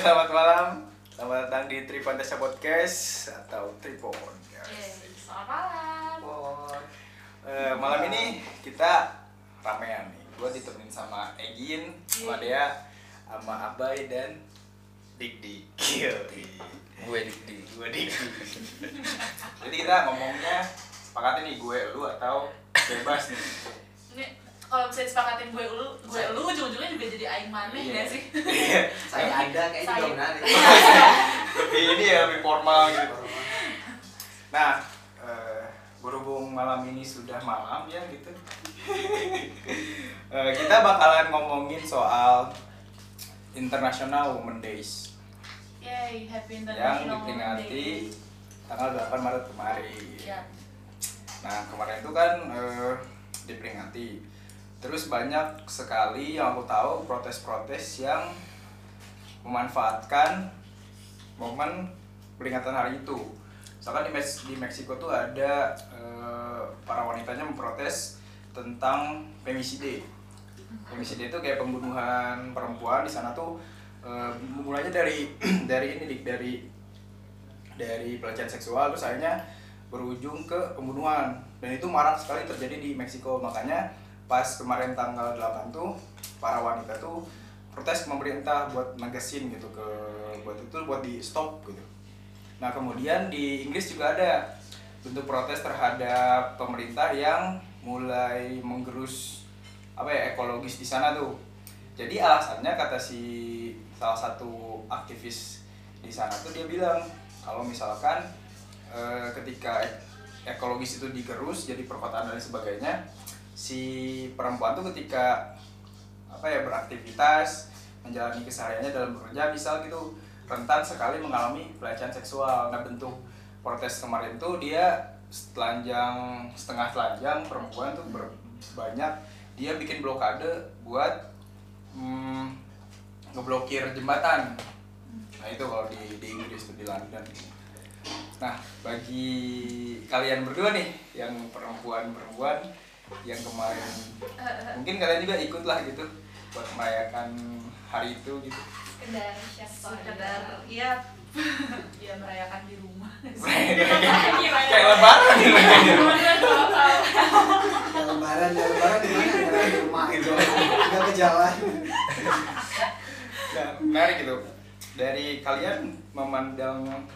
selamat malam. Selamat datang di Tripantesa Podcast atau Tripod. Yeay, Selamat malam. Eh, malam ini kita ramean nih. Gue ditemenin sama Egin, sama Dea, sama Abai dan Dik Dik. gue dik dik Gue Dik. Jadi kita ngomongnya sepakatnya nih gue lu atau bebas nih. Kalau bisa disepakatin gue lu, gue lu ujung-ujungnya juga jadi aing maneh Iya. ya sih. saya ada kayaknya Saya. juga menarik lebih ini ya lebih formal gitu. Nah, eh, berhubung malam ini sudah malam ya gitu, Eh, kita bakalan ngomongin soal International Women Days Yay, happy yang international diperingati Day. tanggal 8 Maret kemarin. Ya. Nah kemarin itu kan eh, diperingati. Terus banyak sekali yang aku tahu protes-protes yang memanfaatkan momen peringatan hari itu. Misalkan di, Mes- di Meksiko tuh ada eh, para wanitanya memprotes tentang femiside. Femiside itu kayak pembunuhan perempuan di sana tuh eh, mulainya dari dari ini dari dari pelecehan seksual terus akhirnya berujung ke pembunuhan dan itu marak sekali terjadi di Meksiko makanya pas kemarin tanggal 8 tuh para wanita tuh protes pemerintah buat negesin gitu ke buat itu buat di stop gitu. Nah kemudian di Inggris juga ada bentuk protes terhadap pemerintah yang mulai menggerus apa ya ekologis di sana tuh. Jadi alasannya kata si salah satu aktivis di sana tuh dia bilang kalau misalkan eh, ketika ek- ekologis itu digerus jadi perkotaan dan sebagainya si perempuan tuh ketika apa ya beraktivitas menjalani kesehariannya dalam bekerja misal gitu rentan sekali mengalami pelecehan seksual. Nah bentuk protes kemarin tuh dia telanjang setengah telanjang perempuan tuh ber- banyak dia bikin blokade buat hmm, ngeblokir jembatan. Nah itu kalau di, di Inggris tuh di London. Nah bagi kalian berdua nih yang perempuan-perempuan yang kemarin. Mungkin kalian juga ikut lah gitu buat merayakan hari itu gitu. Sekedar siapa Sekedar iya. Ya merayakan di rumah. kayak lebaran gitu. lebaran. Ya lebaran di mana di rumah itu nggak ke jalan. Nah, menarik gitu. Dari kalian memandang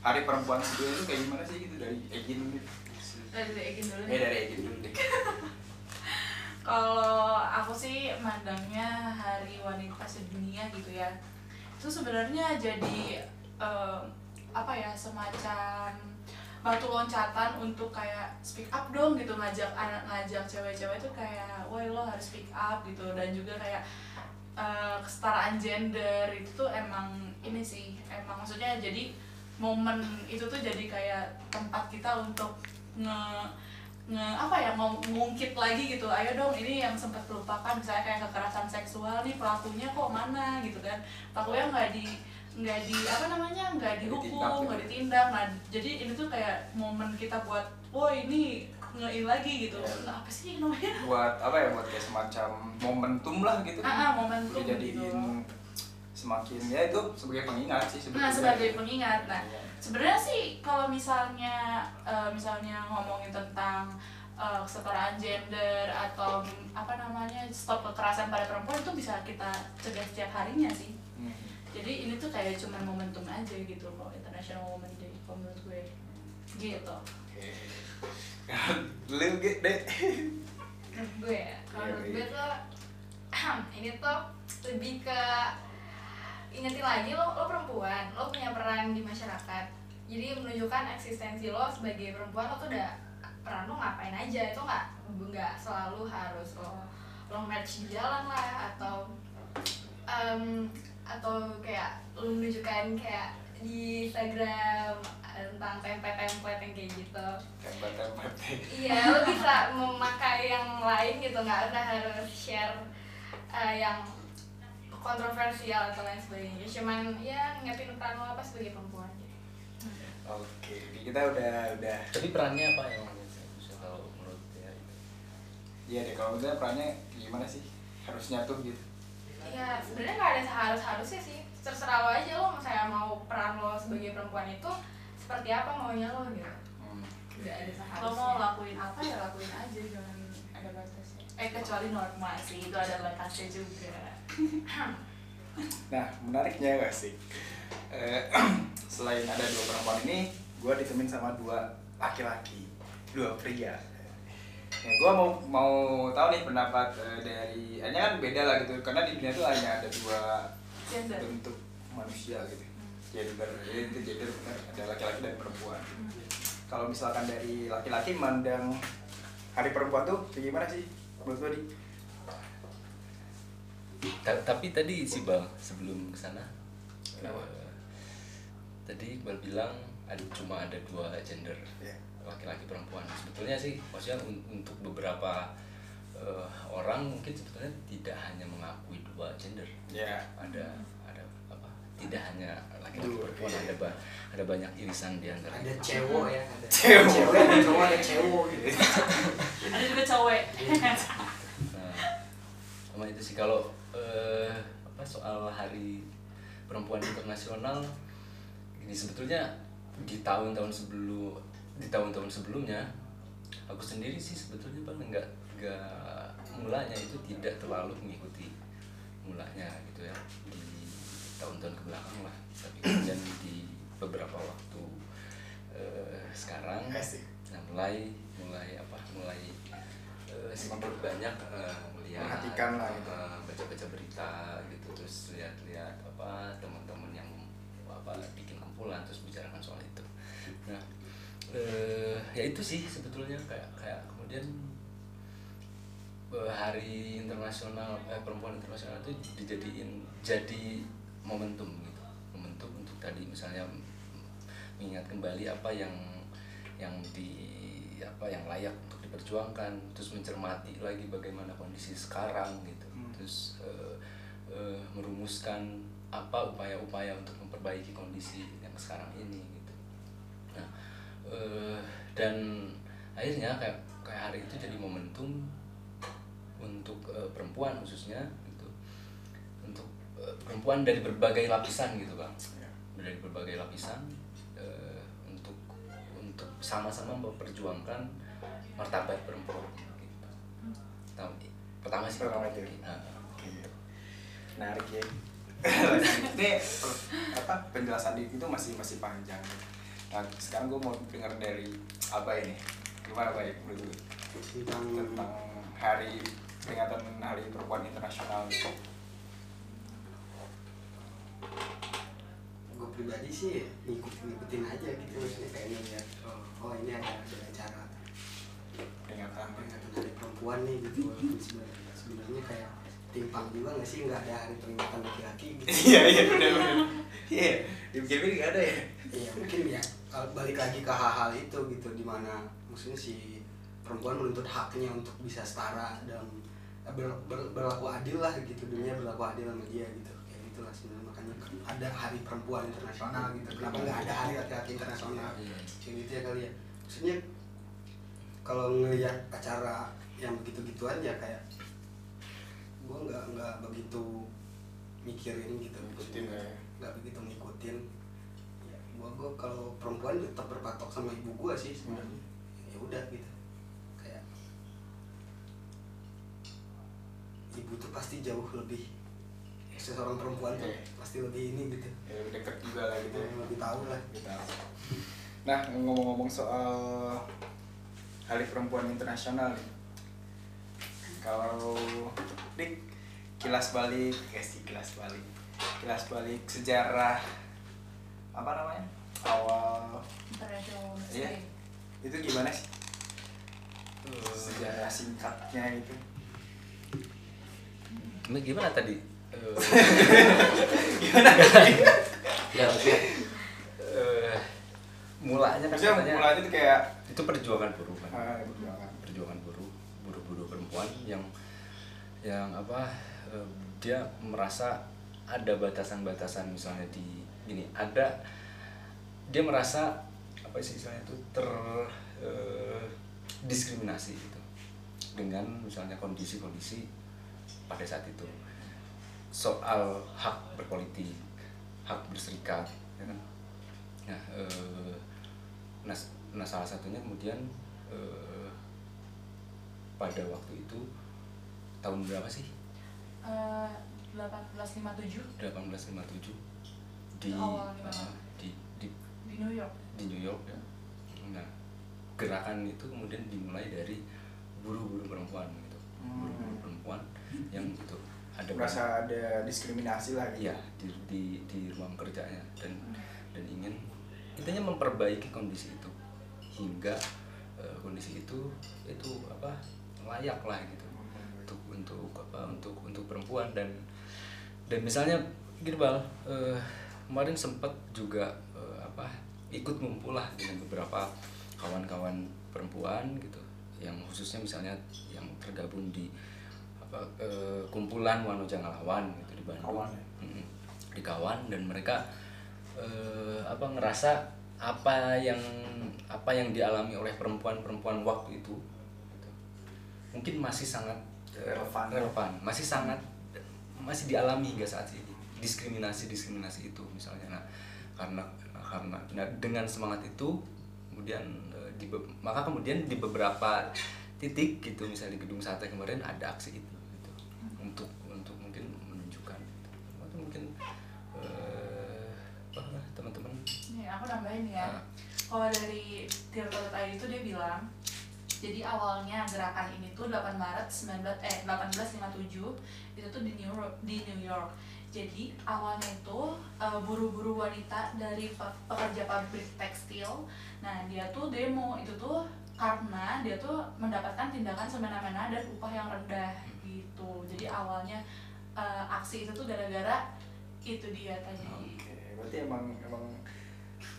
hari perempuan sedunia itu kayak gimana sih gitu? Dari Egin gitu Dari Egin dulu eh nih. dari Egin dulu deh Kalau aku sih mandangnya Hari Wanita Sedunia gitu ya. Itu sebenarnya jadi eh, apa ya semacam batu loncatan untuk kayak speak up dong gitu ngajak anak ngajak cewek-cewek tuh kayak, woi lo harus speak up gitu dan juga kayak eh, kesetaraan gender itu tuh emang ini sih emang maksudnya jadi momen itu tuh jadi kayak tempat kita untuk nge nge apa ya ngom- ngungkit lagi gitu ayo dong ini yang sempat terlupakan misalnya kayak kekerasan seksual nih pelakunya kok mana gitu kan. Pelakunya nggak di nggak di apa namanya nggak dihukum gitu. nggak ditindak. Nah jadi ini tuh kayak momen kita buat wah ini ngein lagi gitu. Iya. Nah, apa sih namanya? Buat apa ya buat kayak semacam momentum lah gitu. Ah, ah momentum Udah jadiin gitu semakin ya itu sebagai pengingat sih sebetulnya. nah sebagai pengingat. Nah Iya. Sebenarnya sih kalau misalnya eh, misalnya ngomongin tentang eh, kesetaraan gender atau apa namanya stop kekerasan pada perempuan itu bisa kita cegah setiap harinya sih Hmm. jadi ini tuh kayak cuman momentum aja gitu kalau International Women Day kalau menurut gue gitu Oke. Lu gitu deh. menurut gue ya kalau Iya, menurut iya. gue tuh ini tuh lebih ke ingetin lagi lo lo perempuan lo punya peran di masyarakat jadi menunjukkan eksistensi lo sebagai perempuan lo tuh udah peran lo ngapain aja itu nggak nggak selalu harus lo lo match di jalan lah atau em, atau kayak lo menunjukkan kayak di Instagram tentang template-template yang kayak gitu Tempat-tempat. Iya, lo bisa memakai yang lain gitu, nggak usah harus share eh, yang kontroversial atau lain sebagainya. Cuman ya ngingetin peran lo apa sebagai perempuan. Oke, kita udah udah Tapi perannya apa yang bisa tahu menurut ya? Iya deh, kalau misalnya perannya gimana sih? Harusnya tuh gitu. ya sebenarnya nggak ada seharus harusnya sih terserah lo aja lo misalnya mau peran lo sebagai perempuan itu seperti apa maunya lo gitu Hmm. nggak ada seharusnya Lo mau lakuin apa ya lakuin aja jangan ada batasnya. Eh kecuali norma sih itu ada batasnya juga. Nah, menariknya gak sih? Eh, selain ada dua perempuan ini, gue ditemenin sama dua laki-laki, dua pria. Ya, gue mau mau tahu nih pendapat eh, dari, hanya kan beda lah gitu, karena di dunia tuh hanya ada dua Gender. bentuk manusia gitu. Gender, itu gender benar, ada laki-laki dan perempuan. Kalau misalkan dari laki-laki mandang hari perempuan tuh kayak gimana sih? Menurut lo di? Ta- tapi tadi si Bang sebelum ke sana Kenapa? eh, tadi Iqbal bilang ada cuma ada dua gender Ya. laki-laki perempuan sebetulnya sih maksudnya un- untuk beberapa eh, orang mungkin sebetulnya tidak hanya mengakui dua gender Ya. ada ada apa tidak hanya laki-laki perempuan iya. ada ba- ada banyak irisan di antara ada cewek ya ada Cewek. cewek ada cowok ada cewek gitu Ada juga cowok. Nah, sama itu sih kalau eh, apa soal Hari Perempuan Internasional ini sebetulnya di tahun-tahun sebelum di tahun-tahun sebelumnya aku sendiri sih sebetulnya bang nggak nggak mulanya itu tidak terlalu mengikuti mulanya gitu ya di tahun-tahun ke belakang lah tapi kemudian di beberapa waktu eh, sekarang nah mulai mulai apa mulai eh, semakin banyak eh, melihat Perhatikan lah gitu. eh, baca-baca berita gitu terus lihat-lihat apa teman-teman yang apa bikin kumpulan terus bicarakan soal itu nah eh, ya itu sih sebetulnya kayak kayak kemudian eh, hari internasional eh, perempuan internasional itu dijadiin jadi momentum gitu momentum untuk tadi misalnya mengingat kembali apa yang yang di apa yang layak diperjuangkan terus mencermati lagi bagaimana kondisi sekarang gitu Hmm. terus eh, eh, merumuskan apa upaya-upaya untuk memperbaiki kondisi yang sekarang ini gitu nah eh, dan akhirnya kayak kayak hari itu jadi momentum untuk eh, perempuan khususnya gitu untuk eh, perempuan dari berbagai lapisan gitu bang Ya. dari berbagai lapisan untuk untuk sama-sama memperjuangkan martabat perempuan gitu. Pertama, pertama sih Pertama itu. Nah, Oke. Menarik ya. ini apa penjelasan di itu masih masih panjang. Nah, sekarang gue mau dengar dari apa ini? Gimana baik menurut lu tentang tentang hari peringatan Hari Perempuan Internasional gitu. gue pribadi sih ngikut ngikutin aja gitu maksudnya kayak ngeliat oh, oh ini ada ada acara Peringatan hari perempuan nih gitu walaupun sebenarnya sebenarnya kayak timpang juga nggak sih? Nggak ada hari peringatan laki-laki gitu. Iya iya benar benar. Iya, dipikir-pikir nggak ada ya. Iya mungkin ya. Kalau balik lagi ke hal-hal itu gitu di mana maksudnya si perempuan menuntut haknya untuk bisa setara dan ber- ber- berlaku adil lah gitu dunia berlaku adil sama dia gitu. Kayak gitulah sebenarnya. Makanya ada hari perempuan internasional gitu. Kenapa nggak ada hari laki-laki internasional? Iya. kayak gitu ya kali ya. Maksudnya kalau ngelihat acara yang begitu-gitu aja kayak gue nggak nggak begitu mikirin gitu Ngikutin ya. nggak begitu ngikutin ya gua gua kalau perempuan tetap berpatok sama ibu gua sih sebenarnya ya udah gitu kayak ibu tuh pasti jauh lebih ya, seorang perempuan tuh Iya. pasti lebih ini gitu Ya, lebih dekat juga lah gitu. ya. lebih tahu lah. Nah, ngomong-ngomong soal Hari Perempuan Internasional nih. Kalau Dik kilas balik, eh sih kilas balik. Kilas balik sejarah apa namanya? Awal Iya. Day. itu gimana sih? Eh, Sejarah singkatnya itu. Gimana- gimana tadi? Eh, Gimana tadi? ya maksudnya mulanya kan Maksudnya katanya. mulanya tuh kayak itu perjuangan buruh kan. Ah, perjuangan. perjuangan buruh buruh-buruh perempuan yang yang apa eh, dia merasa ada batasan-batasan misalnya di gini ada dia merasa apa sih istilahnya itu ter eh, diskriminasi gitu. Dengan misalnya kondisi-kondisi pada saat itu. Soal hak berpolitik hak berserikat ya kan? Nah eh, nah, nah salah satunya kemudian eh, pada waktu itu tahun berapa sih Eh, 1857 1857 di Awal gimana? eh, di di di New York di New York ya. Nah, gerakan itu kemudian dimulai dari buru-buru perempuan gitu. Hmm. Buru-buru perempuan yang itu ada merasa ada diskriminasi lah gitu Iya, di, di di ruang kerjanya dan dan ingin intinya memperbaiki kondisi itu hingga eh, kondisi itu itu apa layak lah gitu untuk untuk apa untuk untuk perempuan dan dan misalnya gini bal eh, kemarin sempat juga eh, apa ikut ngumpul lah dengan beberapa kawan-kawan perempuan gitu yang khususnya misalnya yang tergabung di apa eh, kumpulan Wano Jangalawan gitu di Bandung Kawan ya? Di kawan dan mereka eh, apa ngerasa apa yang apa yang dialami oleh perempuan-perempuan waktu itu gitu. mungkin masih sangat eh, Relevan. relevan masih sangat masih dialami hingga saat ini diskriminasi diskriminasi itu misalnya nah karena karena nah, dengan semangat itu kemudian eh, di maka kemudian di beberapa titik gitu misalnya di gedung sate kemarin ada aksi itu gitu. untuk untuk mungkin menunjukkan gitu. atau mungkin eh, apa teman-teman nih aku nambahin ya Ah. kalau dari Tirta.id itu dia bilang jadi awalnya gerakan ini tuh 8 Maret 19 eh 1857 itu tuh di New York, di New York. Jadi awalnya itu eh, buru-buru wanita dari pe- pekerja pabrik tekstil. Nah, dia tuh demo itu tuh karena dia tuh mendapatkan tindakan semena-mena dan upah yang rendah gitu. Jadi awalnya eh, aksi itu tuh gara-gara itu dia tadi. Oke, berarti emang emang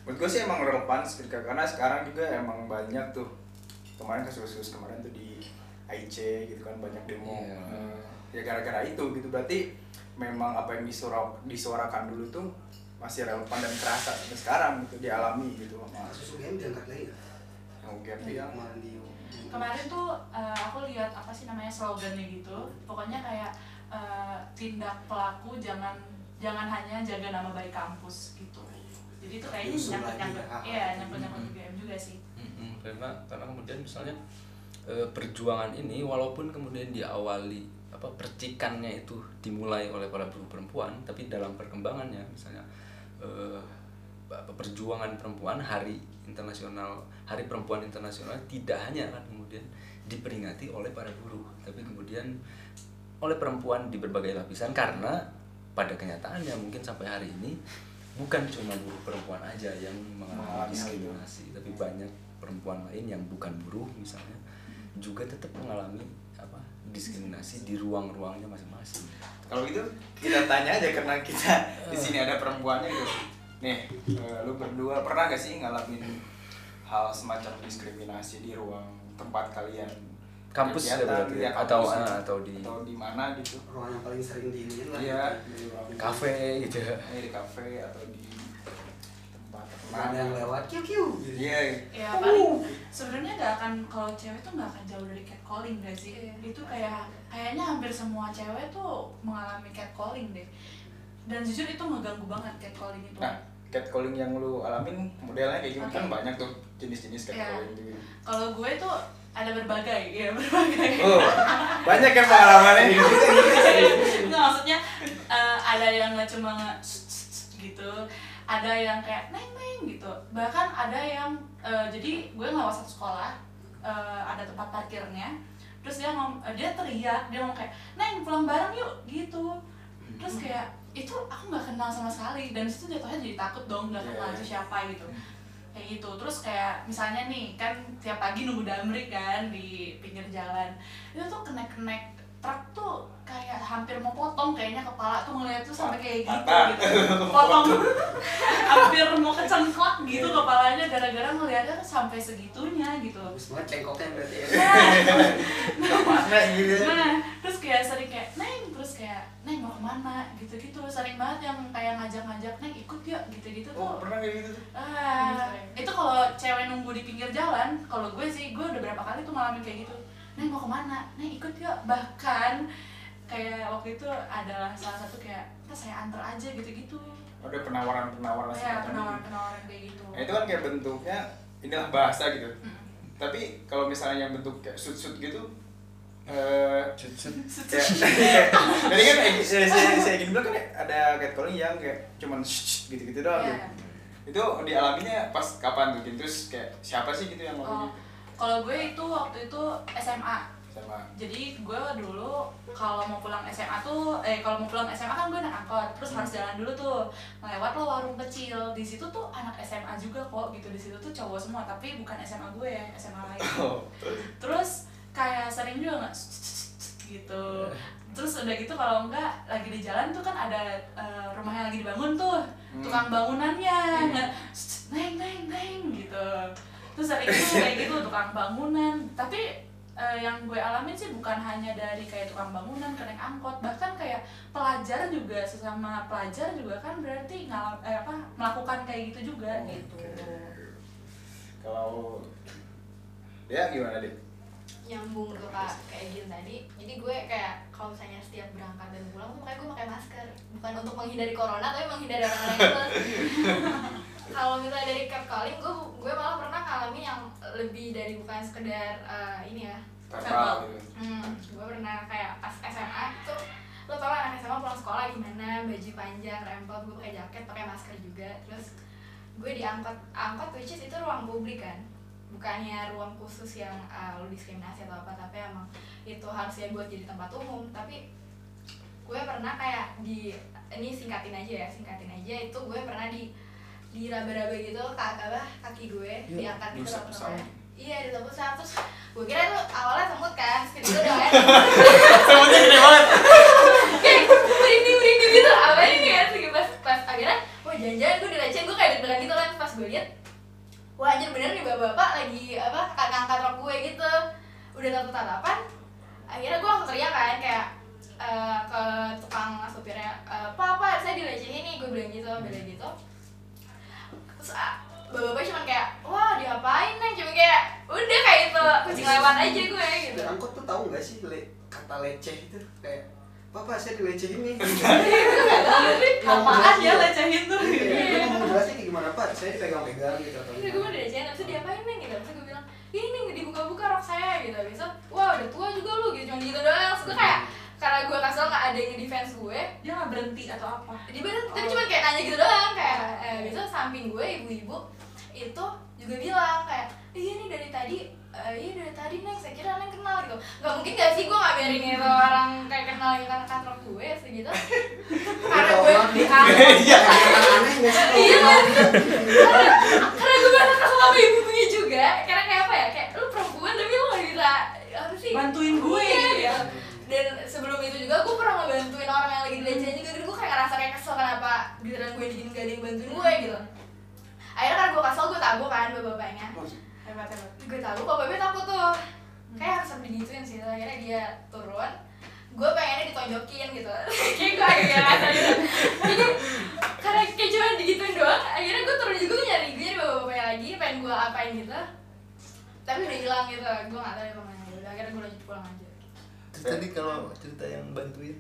menurut gue sih emang relevan ketika karena sekarang juga emang banyak tuh. Kemarin kasus-kasus kemarin tuh di IC gitu kan banyak demo. Iya. Eh, ya gara-gara itu gitu. Berarti memang apa yang disuara, disuarakan dulu tuh masih relevan dan kerasa sampai sekarang gitu dialami gitu. Sama kasus UGM diangkat lagi yang UGM Yang yang kemarin di kemarin tuh eh, aku lihat apa sih namanya slogannya gitu. Pokoknya kayak eh, tindak pelaku jangan jangan hanya jaga nama baik kampus gitu jadi itu kayaknya nyangkut nyangkut ya. nyangkut nyangkut Mm-mm. UGM juga sih Mm-mm, karena karena kemudian misalnya eh, perjuangan ini walaupun kemudian diawali apa percikannya itu dimulai oleh para buruh perempuan tapi dalam perkembangannya misalnya apa, perjuangan perempuan hari internasional hari perempuan internasional tidak hanya kan kemudian diperingati oleh para buruh tapi kemudian oleh perempuan di berbagai lapisan karena pada kenyataannya mungkin sampai hari ini bukan cuma buruh perempuan aja yang mengalami diskriminasi tapi banyak perempuan lain yang bukan buruh misalnya juga tetap mengalami apa diskriminasi di ruang-ruangnya masing-masing. Kalau gitu kita tanya aja karena kita di sini ada perempuannya gitu. Nih eh, lu berdua pernah gak sih ngalamin hal semacam diskriminasi di ruang tempat kalian kampus ya berarti ya, atau kampus, ah, atau di atau di mana gitu. Ruang yang paling sering diinin lah Iya. di kafe gitu. Ya di kafe atau di tempat ada yang lewat kiu kiu. Gitu. iya ya paling sebenarnya nggak akan kalau cewek tuh nggak akan jauh dari catcalling gak sih? Iya. itu kayak kayaknya hampir semua cewek tuh mengalami catcalling deh. Dan jujur itu ngeganggu banget catcalling itu. Nah catcalling yang lu alamin modelnya kayak gimana? Oke. kan banyak tuh jenis-jenis Iya. catcalling gitu. Kalau gue tuh ada berbagai ya berbagai. Oh banyak ya pengalamannya? Nggak, maksudnya eh, ada yang nggak cuma gitu ada yang kayak neng neng gitu. Bahkan ada yang eh, jadi gue ngelawas satu sekolah eh, ada tempat parkirnya terus dia ngom dia teriak dia ngomong kayak neng pulang bareng yuk gitu. Terus kayak itu aku nggak kenal sama sekali. Dan situ jatuhnya jadi takut dong nggak kenal Iya. itu siapa gitu. Kayak gitu. Terus kayak misalnya nih kan tiap pagi nunggu damri kan di pinggir jalan. Itu tuh kenek kenek truk tuh kayak hampir mau potong kayaknya kepala tuh ngeliat tuh sampai kayak gitu Patah. gitu. Potong. Hampir mau kecengklak gitu kepalanya gara-gara ngeliatnya tuh sampai segitunya gitu. Banget cengkoknya berarti ya. mana gitu nah terus kayak sering kayak neng terus kayak neng mau ke mana? gitu-gitu. Sering banget yang kayak ngajak-ngajak neng ikut yuk gitu-gitu oh tuh. pernah kayak gitu tuh? Ah, itu kalau cewek nunggu di pinggir jalan, kalau gue sih gue udah berapa kali tuh ngalamin kayak gitu. Neng mau ke mana? Neng ikut yuk. Bahkan kayak waktu itu adalah salah satu kayak kita saya antar aja gitu-gitu ada penawaran-penawaran ya semacam itu. penawaran-penawaran kayak gitu Nah, itu kan kayak bentuknya inilah bahasa gitu. Mm. Tapi kalau misalnya yang bentuk kayak shoot-shoot gitu eh tadi kan saya saya saya gini bilang kan ada catcalling yang kayak cuman shh, gitu-gitu doang Iya. gitu. Itu dialaminya pas kapan tuh? Gitu? Terus kayak siapa sih gitu yang Oh, ngomong gitu? Kalau gue itu waktu itu SMA Sama jadi gue dulu kalau mau pulang SMA tuh eh kalau mau pulang SMA kan gue naik angkot. Terus harus jalan dulu tuh. Lewat lo warung kecil. Di situ tuh anak SMA juga kok gitu. Di situ tuh cowok semua tapi bukan SMA gue ya SMA lain. Oh. terus kayak sering juga nggak gitu. Terus udah gitu kalau enggak lagi di jalan tuh kan ada eh, rumah yang lagi dibangun tuh. Hmm. tukang bangunannya. Hmm. nggak neng neng neng gitu terus sering tuh kayak gitu tukang bangunan. Tapi eh, yang gue alamin sih bukan hanya dari kayak tukang bangunan ke naik angkot. Bahkan kayak pelajar juga sesama pelajar juga kan berarti ngalam eh, apa melakukan kayak gitu juga gitu. Kalau dia gimana deh? nyambung tuh kak kayak gini tadi. Jadi gue kayak kalau misalnya setiap berangkat dan pulang tuh makanya gue pakai masker. Bukan untuk menghindari corona tapi menghindari orang-orang itu kalau misalnya dari catcalling gue gue malah pernah ngalamin yang lebih dari bukan sekedar eh, ini ya Verbal gitu. hmm, gue pernah kayak pas SMA tuh lo tau anak SMA pulang sekolah gimana baju panjang rempel gue pakai jaket pakai masker juga. Terus gue diangkot angkot which is itu ruang publik kan. Bukannya ruang khusus yang uh, lo diskriminasi atau apa tapi emang itu harusnya buat jadi tempat umum. Tapi gue pernah kayak di ini singkatin aja ya singkatin aja itu gue pernah di di raba-raba gitu kaki apa kaki gue Iya, diangkat gitu pokoknya. iya diusap-usap terus gue kira itu awalnya semut kan terus itu udah Semuanya gede banget. kayak merinding merinding gitu apa ini ya? Sih pas pas akhirnya wah jangan-jangan gue dilecehin gue kayak deg-degan gitu kan. Pas gue lihat wah anjir bener nih bapak-bapak lagi apa kakak angkat rok gue gitu. Udah tatap tatapan akhirnya gue langsung teriak kan kayak eh, ke tukang supirnya eh, pak pak saya dilecehin nih. Gue bilang gitu bilang gitu terus ah, bapak-bapak cuma kayak wah diapain neng? Cuma kayak udah kayak itu kucing lewat aja gue gitu. Angkot tuh tahu nggak sih le- kata leceh itu? Kayak Papa saya dilecehin nih. apaan ya. lecehin tuh? Iya, Gue mau jelasnya kayak gimana Pak? Saya dipegang-pegang gitu atau Terus gue gimana? udah diajarin, abis itu diapain neng? Gitu. Abis itu gue bilang, ini neng dibuka-buka rok saya gitu. Abis itu, wah udah tua juga lu gitu, cuma gitu doang. Terus gue kayak, karena gue kasih gak ada yang nge-defense gue dia nggak berhenti atau apa Dia bilang, tapi cuma kayak nanya gitu doang Kayak, eh, abis itu samping gue, ibu-ibu Itu juga bilang kayak, iya nih dari tadi eh, iya dari tadi neng, saya kira neng kenal gitu Gak mungkin gak sih gue gak biarin itu orang kayak kenal yang kan rok gue segitu Karena gue diangkat Iya. Nggak? Iya, kan? karena gue merasa kesel sama ibu-ibunya gue digini gak ada yang bantuin gue gitu. Akhirnya karena gue kesel gue tabuk kan bapak-bapaknya hebat hebat. Gue tabuk bapak-bapaknya takut tuh. Kayak harus sampai digituin sih akhirnya dia turun. Gue pengennya ditonjokin gitu. Kayak gue agak gak rasa gitu. Jadi karena kayak cuma digituin doang akhirnya gue turun juga gue nyari gue nyari bapak-bapaknya lagi pengen gue apain gitu. Tapi udah hilang gitu gue gak tahu ya ke mana. Udah akhirnya gue lanjut pulang aja. Terus tadi kalau cerita yang bantuin?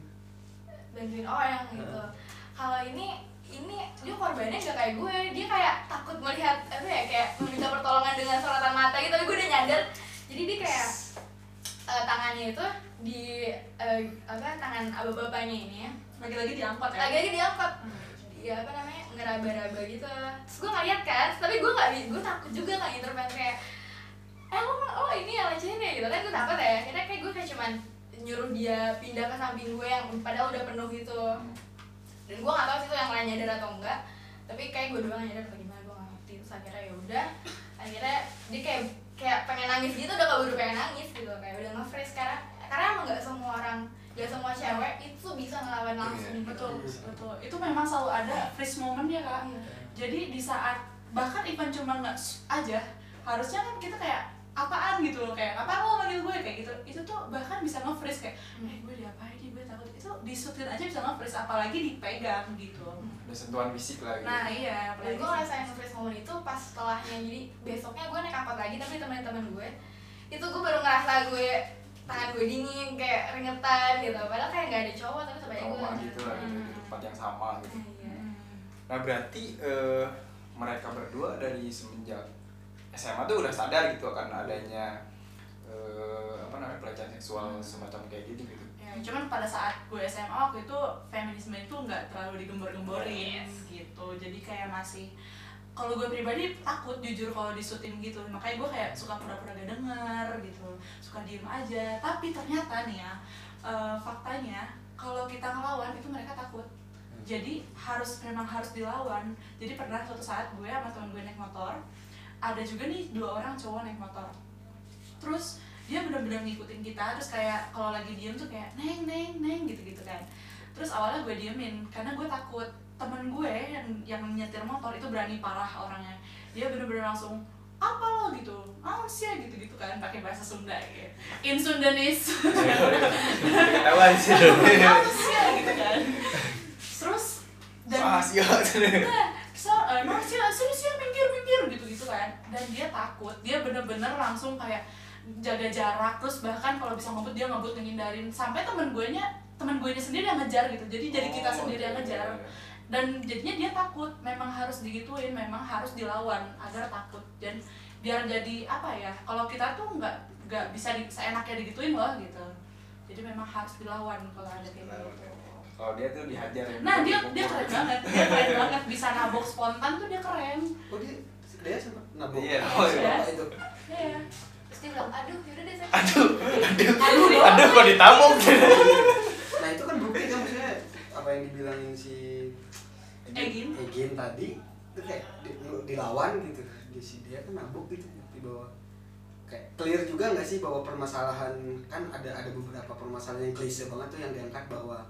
Bantuin orang gitu. Kalau ini ini dia korbannya gak kayak gue. Dia kayak takut melihat apa ya kayak meminta pertolongan dengan sorotan mata gitu. Tapi gue udah nyadar. Jadi dia kayak eh, tangannya itu di eh, apa tangan abah-bapaknya ini ya. Lagi-lagi diangkot ya? Lagi-lagi diangkat ya apa namanya ngeraba-raba gitu. Terus gue ngeliat kan tapi gue nggak gue takut juga nggak intervensi kayak eh lo lo ini ya lecehin ya? Gitu. Kan gue takut ya. Akhirnya kayak gue kayak cuman nyuruh dia pindah ke samping gue yang padahal udah penuh gitu dan gue nggak tahu sih itu yang lain nyadar atau enggak tapi kayak gue doang nyadar atau gimana gue nggak ngerti. Terus akhirnya ya udah akhirnya dia kayak kayak pengen nangis gitu udah keburu pengen nangis gitu. Kayak udah nge-freeze karena karena emang nggak semua orang nggak semua cewek itu bisa ngelawan langsung gitu. betul betul. Itu memang selalu ada freeze moment ya kak. Iya. jadi di saat bahkan even cuma nggak aja harusnya kan kita kayak apaan gitu loh kayak apa lo manggil gue? Kayak gitu. Itu tuh bahkan bisa nge-freeze kayak eh gue takut itu disutin aja bisa nge-freeze apalagi dipegang gitu Ada sentuhan fisik lah gitu. nah iya Dan gue ngerasain nge-freeze moment itu pas setelahnya Jadi besoknya gue naik angkot lagi tapi temen-temen gue Itu gue baru ngerasa gue tangan gue dingin kayak ringetan gitu padahal kayak nggak ada cowok tapi sebanyak gue gitu lah gitu, Hmm. di tempat yang sama gitu. Iya. Nah berarti eh, mereka berdua dari semenjak SMA tuh udah sadar gitu akan adanya eh, apa namanya pelecehan seksual semacam kayak gitu gitu. Ya, cuman pada saat gue SMA waktu itu feminisme itu nggak terlalu digembor-gemborin gitu. Jadi kayak masih kalau gue pribadi takut jujur kalau disutin gitu. Makanya gue kayak suka pura-pura gak denger gitu. Suka diem aja. Tapi ternyata nih ya eh, faktanya kalau kita ngelawan itu mereka takut. Jadi harus memang harus dilawan. Jadi pernah suatu saat gue sama temen gue naik motor ada juga nih dua orang cowok naik motor. Terus dia benar-benar ngikutin kita terus kayak kalau lagi diem tuh kayak neng neng neng gitu gitu kan. Terus awalnya gue diemin karena gue takut temen gue yang yang nyetir motor itu berani parah orangnya. Dia bener-bener langsung apa lo? gitu ah sih gitu gitu kan pakai bahasa Sunda gitu in Sundanese. Apa sih. Gitu kan. Terus dan. Nah, so, eh, emang sih sini sih minggir minggir gitu gitu kan. Dan dia takut dia bener-bener langsung kayak jaga jarak terus bahkan kalau bisa ngebut dia ngebut ngehindarin. Sampai temen gue nya temen gue nya sendiri yang ngejar gitu. Jadi jadi kita Oh, sendiri yang ngejar. dan jadinya dia takut. Memang harus digituin memang harus dilawan agar takut. Dan biar jadi apa ya kalau kita tuh nggak nggak bisa di, seenaknya digituin loh gitu. Jadi memang harus dilawan kalau ada kayak gitu. Kalau dia tuh dihajar ya. Nah dia dia keren banget, dia keren banget. Bisa nabok spontan tuh dia keren. oh dia dia sempat nabok? Iya, oh, iya. itu? Iya. Dia bilang aduh yaudah deh saya Aduh, aduh, Aduh, aduh kok ditabok. nah itu kan bukti kan maksudnya apa yang dibilangin si Egin. Egin tadi itu kayak di- dilawan gitu. Di si dia kan nabuk gitu di bawah. Kayak clear juga nggak sih bahwa permasalahan kan ada ada beberapa permasalahan yang klise banget tuh yang diangkat bahwa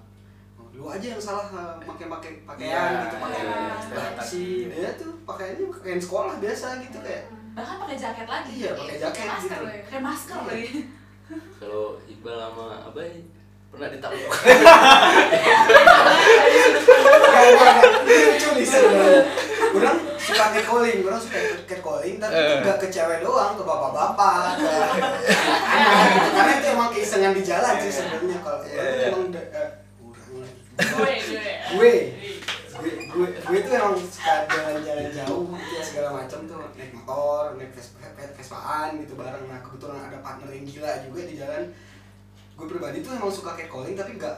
oh, lu aja yang salah pakai pakai pakaian Iya, gitu pakai iya, Nah, si dia tuh pakaiannya pakaian sekolah biasa gitu kayak Bahkan pakai jaket lagi. iya pakai jaket masker gitu. Kayak masker Iya. lagi. Kalau Iqbal sama Abai pernah. Ini lucu nih sebenarnya. Orang suka catcalling, orang suka catcalling tapi itu enggak ke cewek doang, ke bapak-bapak, ke anak gitu. Karena itu emang keisengan di jalan sih sebenarnya kalau Iya, orang iya. emang eh, gue, gue. Gue. gue gue gue tuh emang suka jalan-jalan jauh gitu ya segala macam tuh naik motor naik vespa vespaan gitu bareng nah kebetulan ada partner yang gila juga di jalan gue pribadi tuh emang suka catcalling tapi nggak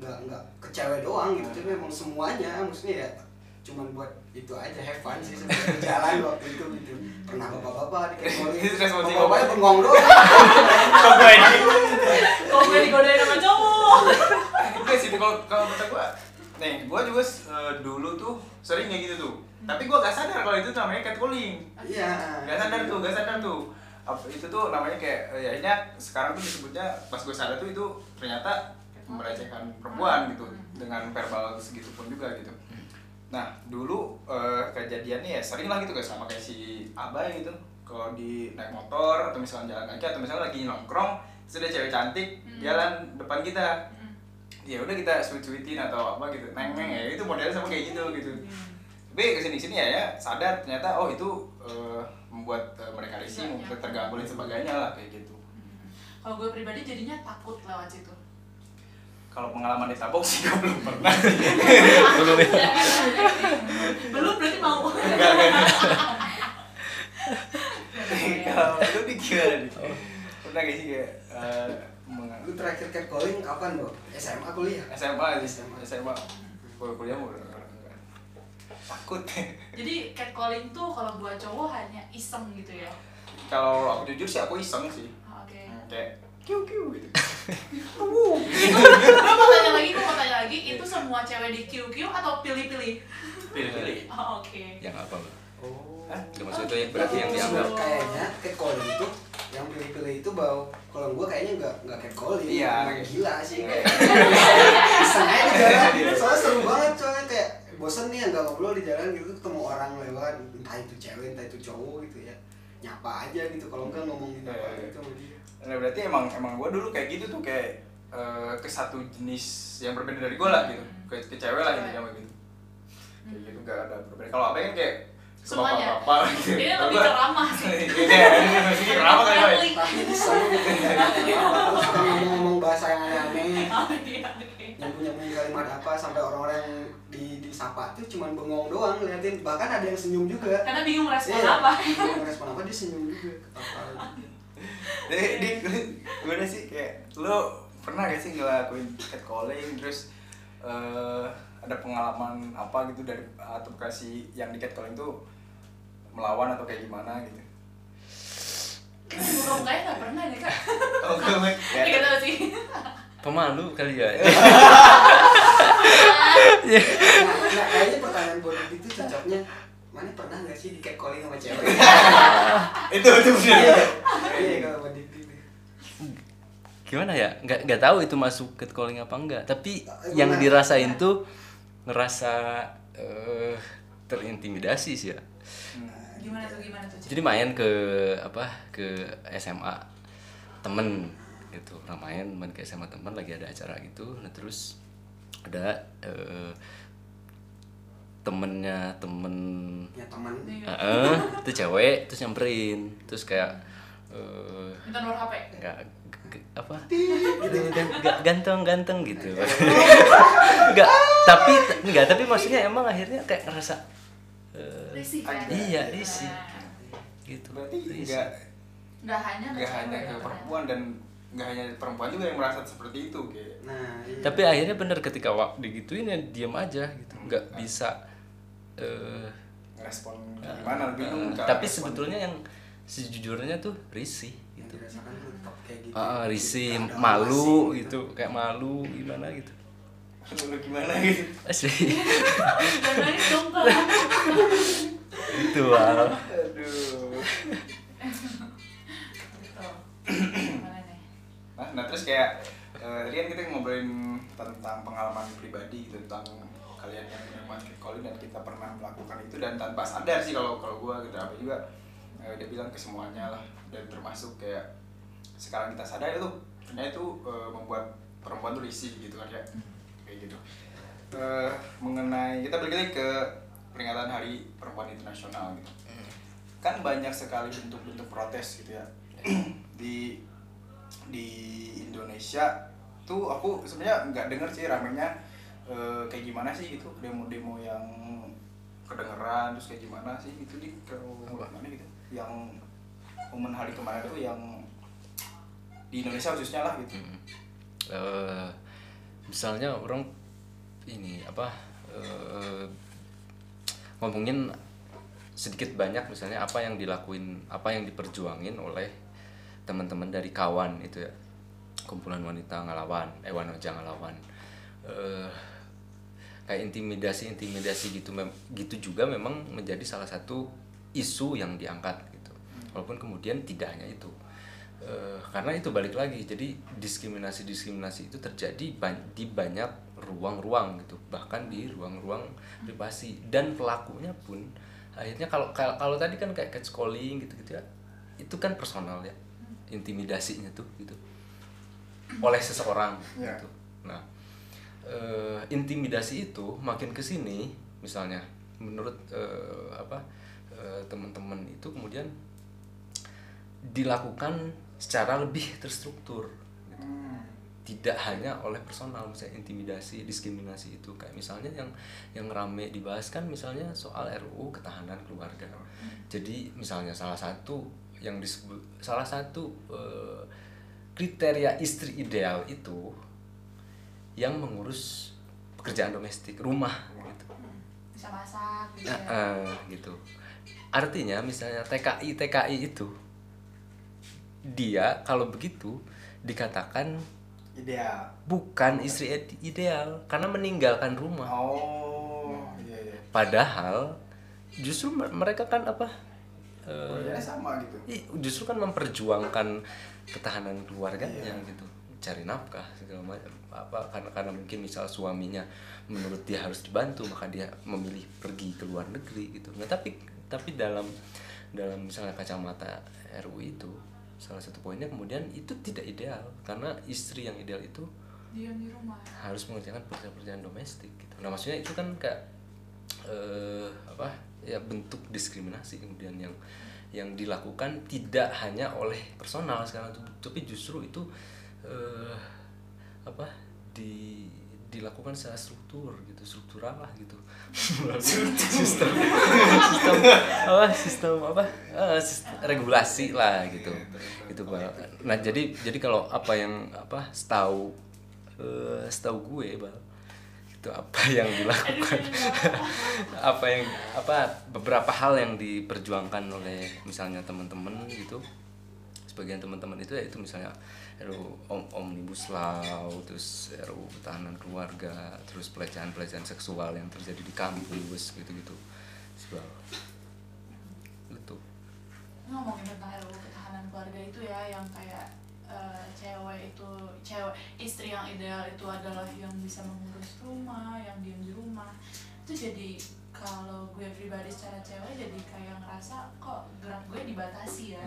nggak nggak ke cewek doang gitu tapi emang semuanya maksudnya ya cuman buat itu aja have fun sih sebenarnya jalan waktu itu gitu pernah bapak-bapak di catcalling responsif bapak-bapaknya bapak. bengong doang Kok gue? Kok gue digodain sama cowok? Enggak sih kalau kalau kata gue nih gue juga eh, dulu tuh sering kayak gitu tuh. Tapi gue gak sadar kalau itu namanya catcalling. Iya. Gak sadar tuh gak sadar tuh. Apa itu tuh namanya kayak eh, ya ini sekarang tuh disebutnya pas gue sadar tuh itu ternyata melecehkan perempuan gitu dengan verbal segitu pun juga gitu. Nah dulu eh, kejadiannya ya sering lah gitu guys sama kayak si Abai gitu. Kalau di naik motor atau misalnya jalan kaki atau misalnya lagi nongkrong ada cewek cantik Hmm. jalan depan kita. Hmm. Ya udah kita sweet sweetin atau apa gitu. Neng neng ya itu modelnya sama kayak gitu gitu. Tapi ke sini sini ya ya sadar ternyata oh itu eh, membuat eh, mereka risih Iya, membuat iya. terganggu dan sebagainya lah kayak gitu. Kalau gue pribadi jadinya takut lewat situ. kalau pengalaman ditabok sih gue belum pernah. Belum ya. Belum berarti mau. enggak enggak kalau itu di gimana nih pernah gak sih kayak eh, lu terakhir catcalling kapan dong SMA kuliah SMA sih SMA kuliah kuliah mau takut Jadi catcalling tuh kalau buat cowok hanya iseng gitu ya. kalau aku jujur sih aku iseng sih Oh, Oke. Hmm, kayak kiu kiu gitu Gue mau tanya lagi, gue mau tanya lagi, itu semua cewek di QQ atau pilih-pilih? pilih-pilih Oh, Oke. Yang apa, Mbak? oh Hah? Itu maksudnya yang berarti yang dianggap kayaknya catcalling itu yang pilih-pilih itu bau. Kalau gua kayaknya nggak nggak catcalling Iya. Emang gila sih Iya. kayak iseng aja di jalan. Soalnya seru banget soalnya kayak bosen nih nggak ngobrol di jalan gitu ketemu orang lewat entah itu cewek entah itu cowok gitu ya. Nyapa aja gitu kalau enggak ngomongin apa Iya. gitu sama dia. Nah berarti emang emang gue dulu kayak gitu tuh kayak eh, ke satu jenis yang berbeda dari gue lah gitu. Ke, ke cewek lah gitu sama gitu. Kayak gitu gak ada berbeda kalau apa kan kayak Semuanya. apa gitu Ini lebih gua- ke ramah sih. Iya, ini masih ramah kan ngomong-ngomong bahasa yang aneh-aneh Oh, iya, oke. nyambung-nyambung kalimat apa sampai orang-orang yang di disapa tuh cuman bengong doang liatin bahkan ada yang senyum juga Karena bingung respon Iya, apa. dia respon apa dia senyum juga. Jadi, di, gimana sih kayak lo pernah gak sih ngelakuin catcalling terus eh, ada pengalaman apa gitu dari atau kasih yang di catcalling tuh melawan atau kayak gimana gitu? Burung kayak nggak pernah deh kak. Oh, gue Nggak kayak tahu sih. pemalu kali ya nah, nah, kayaknya pertanyaan buat itu cocoknya mana pernah nggak sih di catcalling sama cewek itu itu bener. iya kalau buat itu gimana ya nggak nggak tahu itu masuk catcalling apa enggak tapi Eh, yang gimana? dirasain tuh ngerasa eh, terintimidasi sih ya Gimana tuh gimana tuh? Cik? jadi main ke apa ke SMA temen gitu nah main main ke SMA temen lagi ada acara gitu nah terus ada eh, temennya temen ya teman Iya. eh itu cewek terus nyamperin terus kayak eh Minta nomor HP. nggak g- apa gitu Ga- ganteng ganteng gitu nggak tapi nggak tapi maksudnya emang akhirnya kayak ngerasa eh, Risih kan? iya risih. Gitu Berarti Risih. nggak Nggak hanya ke nggak cewek hanya ya, ke perempuan dan nggak hanya perempuan juga yang merasa seperti itu kayak nah iya. tapi akhirnya bener ketika wak digituin ya diam aja gitu. Nggak bisa eh ngerespon gimana? bingung eh, cara tapi ngerespon. sebetulnya yang sejujurnya tuh risih yang gitu dirasakan tuh tetap kayak gitu. Ah, risih malu masih gitu kayak malu gimana gitu lu gimana gitu? Asli. Nangis dong itu Wal. aduh. Gitu. Nah, nah terus kayak eh, tadi kan kita ngobrolin tentang pengalaman pribadi gitu, tentang kalian yang menerima catcalling dan kita pernah melakukan itu dan tanpa sadar sih kalau kalau gua gitu. Apa juga eh, dia bilang ke semuanya lah. Dan termasuk kayak sekarang kita sadar itu ternyata itu eh, membuat perempuan tuh risih gitu kan ya kayak gitu. Eh, mengenai kita lagi ke peringatan Hari Perempuan Internasional gitu. Kan banyak sekali bentuk-bentuk protes gitu ya. Di di Indonesia tuh aku sebenarnya nggak denger sih ramenya eh, kayak gimana sih gitu demo-demo yang kedengeran terus kayak gimana sih itu di kalau mana gitu. Yang momen hari kemarin tuh yang di Indonesia khususnya lah gitu. Hmm. Eh, misalnya orang ini apa eh, ngomongin sedikit banyak misalnya apa yang dilakuin apa yang diperjuangin oleh teman-teman dari kawan itu ya. Kumpulan wanita ngelawan eh wanita ngelawan eh kayak intimidasi intimidasi gitu mem- gitu juga memang menjadi salah satu isu yang diangkat gitu. Walaupun kemudian tidak hanya itu Eh, karena itu balik lagi jadi diskriminasi diskriminasi itu terjadi ban- di banyak ruang-ruang gitu bahkan di ruang-ruang privasi dan pelakunya pun akhirnya kalau kalau, tadi kan kayak catcalling gitu-gitu ya itu kan personal ya intimidasinya tuh gitu oleh seseorang Ya. gitu nah eh, intimidasi itu makin ke sini misalnya menurut eh, apa teman-teman itu kemudian dilakukan secara lebih terstruktur gitu. tidak hanya oleh personal misalnya intimidasi diskriminasi itu. Kayak misalnya yang yang rame dibahas kan misalnya soal RUU ketahanan keluarga. Jadi misalnya salah satu yang disebut salah satu eh, kriteria istri ideal itu yang mengurus pekerjaan domestik rumah gitu. Bisa masak, bisa. Nah, eh, gitu. Artinya misalnya TKI TKI itu dia kalau begitu dikatakan ideal. bukan istri ide- ideal karena meninggalkan rumah. Oh iya iya. Padahal justru me- mereka kan apa eh, Pekerjaannya sama gitu. justru kan memperjuangkan ketahanan keluarganya Iya. gitu. Cari nafkah segala macam apa karena karena mungkin misal suaminya menurut dia harus dibantu maka dia memilih pergi ke luar negeri gitu. Nah tapi tapi dalam dalam misalnya kacamata RU itu salah satu poinnya kemudian itu tidak ideal karena istri yang ideal itu Diam di rumah. harus mengerjakan pekerjaan-pekerjaan domestik gitu. Nah maksudnya itu kan kayak eh, apa ya bentuk diskriminasi kemudian yang yang dilakukan tidak hanya oleh personal sekarang tapi justru itu eh, apa di dilakukan secara struktur gitu struktural lah gitu. Sistem. Sistem. Apa sistem apa? Eh, sistem regulasi lah gitu. Itu bal nah jadi jadi kalau apa yang apa setahu eh, setahu gue bal itu apa yang dilakukan? Apa yang apa beberapa hal yang diperjuangkan oleh misalnya teman-teman gitu. Sebagian teman-teman itu ya itu misalnya RUU om omnibus law terus RUU ketahanan keluarga terus pelecehan-pelecehan seksual yang terjadi di kampus gitu-gitu. Sebab gitu ngomongin tentang RUU ketahanan keluarga itu ya yang kayak eh, cewek itu cewek istri yang ideal itu adalah yang bisa mengurus rumah yang diam di rumah. Itu jadi kalau gue pribadi secara cewek jadi kayak ngerasa kok gerak gue dibatasi ya.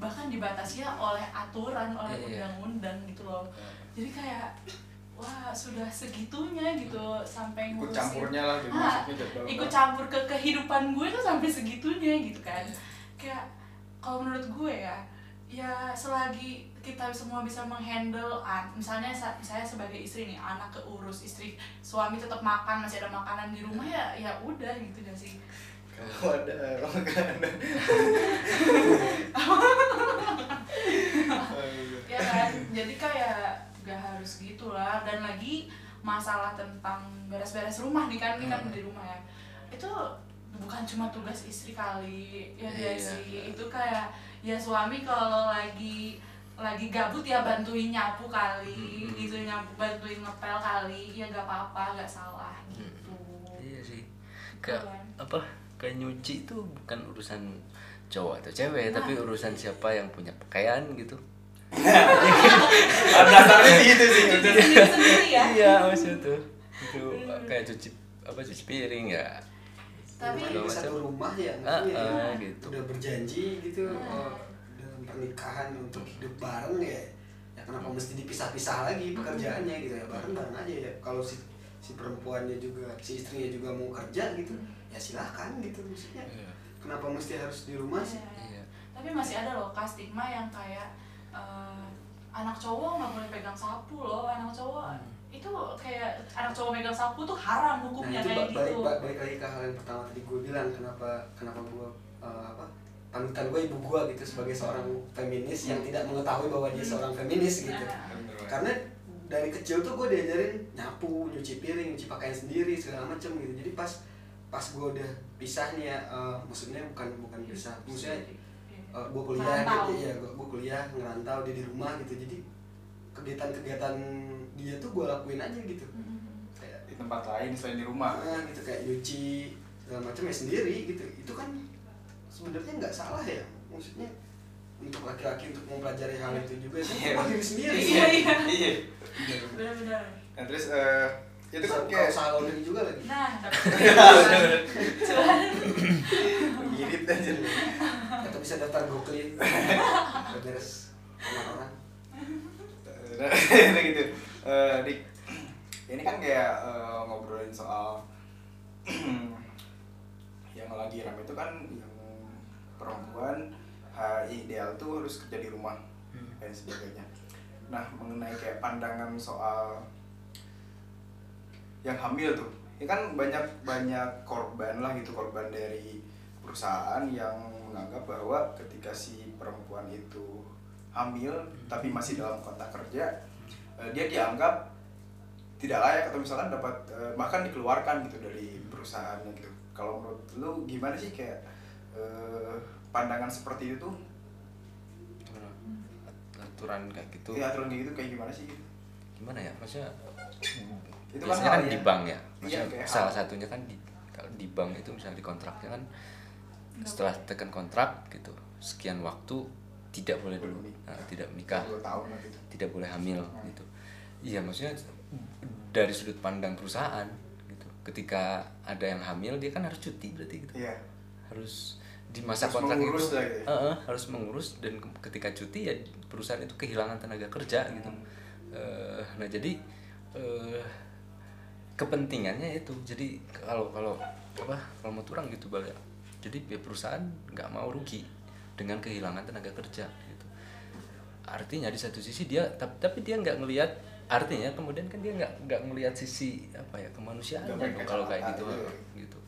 Bahkan dibatasi ya oleh aturan oleh Iya. undang-undang gitu loh. Jadi kayak wah sudah segitunya gitu sampai ikut ngurusin campurnya lah gitu Ah, ikut campur ke kehidupan gue tuh sampai segitunya gitu kan. Kayak kalau menurut gue ya ya selagi kita semua bisa menghandle an misalnya sa- saya sebagai istri nih anak keurus istri suami tetap makan masih ada makanan di rumah ya ya udah gitu gak sih? Kalau ada makanan ya kan? Jadi kayak gak harus gitulah dan lagi masalah tentang beres-beres rumah nih kan ini kan Hmm. di rumah ya. Itu bukan cuma tugas istri kali ya Iya. dia sih itu kayak ya suami kalau lagi lagi gabut ya bantuin nyapu kali Hmm. gitu nyapu bantuin ngepel kali ya gak apa-apa gak salah gitu. Iya sih. Kayak Keren. apa kayak nyuci itu bukan urusan cowok atau cewek Nah. tapi urusan siapa yang punya pakaian gitu. Dasarnya sih gitu sih sendiri-sendiri ya. Iya maksud tuh. Itu kayak cuci apa cuci piring ya. Tapi- satu rumah ya ya. ah, gitu. Udah berjanji gitu Ah. Pernikahan untuk hidup bareng ya ya kenapa mesti dipisah-pisah lagi pekerjaannya gitu ya bareng-bareng aja ya. Kalau si si perempuannya juga si istrinya juga mau kerja gitu ya silahkan gitu maksudnya. Iya. kenapa mesti harus di rumah sih? Iya. Iya. tapi masih ada loh kak stigma yang kayak eh, anak cowok nggak boleh pegang sapu loh anak cowok. Itu kayak anak cowok megang sapu tuh haram nah hukumnya itu kayak ba- balik, gitu. ba- balik lagi ke hal yang pertama tadi gue bilang kenapa kenapa gue eh, apa panutan gue ibu gue gitu sebagai seorang feminis yang tidak mengetahui bahwa dia seorang feminis gitu. Nah, karena dari kecil tuh gue diajarin nyapu nyuci piring nyuci pakaian sendiri segala macem gitu. Jadi pas pas gue udah pisah nih ya eh, maksudnya bukan bukan pisah maksudnya Iya. gue kuliah dia, ya gue kuliah ngerantau dia di rumah gitu. Jadi kegiatan-kegiatan dia tuh gue lakuin aja gitu. Mm. kayak di tempat lain selain di rumah. Ah, gitu kayak nyuci segala macam ya sendiri gitu. Itu kan sebenarnya nggak salah ya. Maksudnya untuk laki-laki untuk mempelajari hal itu juga sih Iya. cuma diri sendiri. Iya, iya. iya. benar-benar. Nah terus eh, itu kan kayak laundry juga lagi. Nah cuman mirip aja. Atau bisa daftar gokli beres. Orang-orang nah gitu. Eh, Dik ini kan kayak eh, ngobrolin soal yang lagi ramai itu kan yang perempuan eh, ideal tuh harus kerja di rumah dan sebagainya. Nah mengenai kayak pandangan soal yang hamil tuh ini kan banyak banyak korban lah gitu korban dari perusahaan yang menganggap bahwa ketika si perempuan itu hamil tapi masih dalam kontak kerja eh, dia dianggap tidak layak atau misalkan dapat eh, bahkan dikeluarkan gitu dari perusahaannya gitu. Kalau menurut lu gimana sih kayak eh, pandangan seperti itu. Gimana? aturan kayak gitu. Ya aturan kayak gitu kayak gimana sih gitu? gimana ya? Maksudnya Itu kan biasanya kan ya. di bank ya? Iya, maksudnya salah hal. satunya kan di kalau di bank itu misalnya di kontraknya kan setelah tekan kontrak gitu sekian waktu tidak boleh dulu. nah, tidak menikah. Gitu tidak boleh hamil Hmm. gitu. Iya maksudnya dari sudut pandang perusahaan gitu. Ketika ada yang hamil dia kan harus cuti berarti gitu. Iya. Harus di masa Harus kontrak mengurus itu gitu ya. Eh, eh, harus mengurus dan ke- ketika cuti ya perusahaan itu kehilangan tenaga kerja gitu. Hmm. Eh, nah jadi eh, kepentingannya itu jadi kalau kalau apa kalau mau turang gitu bal ya. Jadi pihak perusahaan nggak mau rugi dengan kehilangan tenaga kerja gitu. Artinya di satu sisi dia tapi, tapi dia nggak ngelihat artinya kemudian kan dia nggak nggak ngelihat sisi apa ya kemanusiaan kalau kayak gitu kacamata, gitu.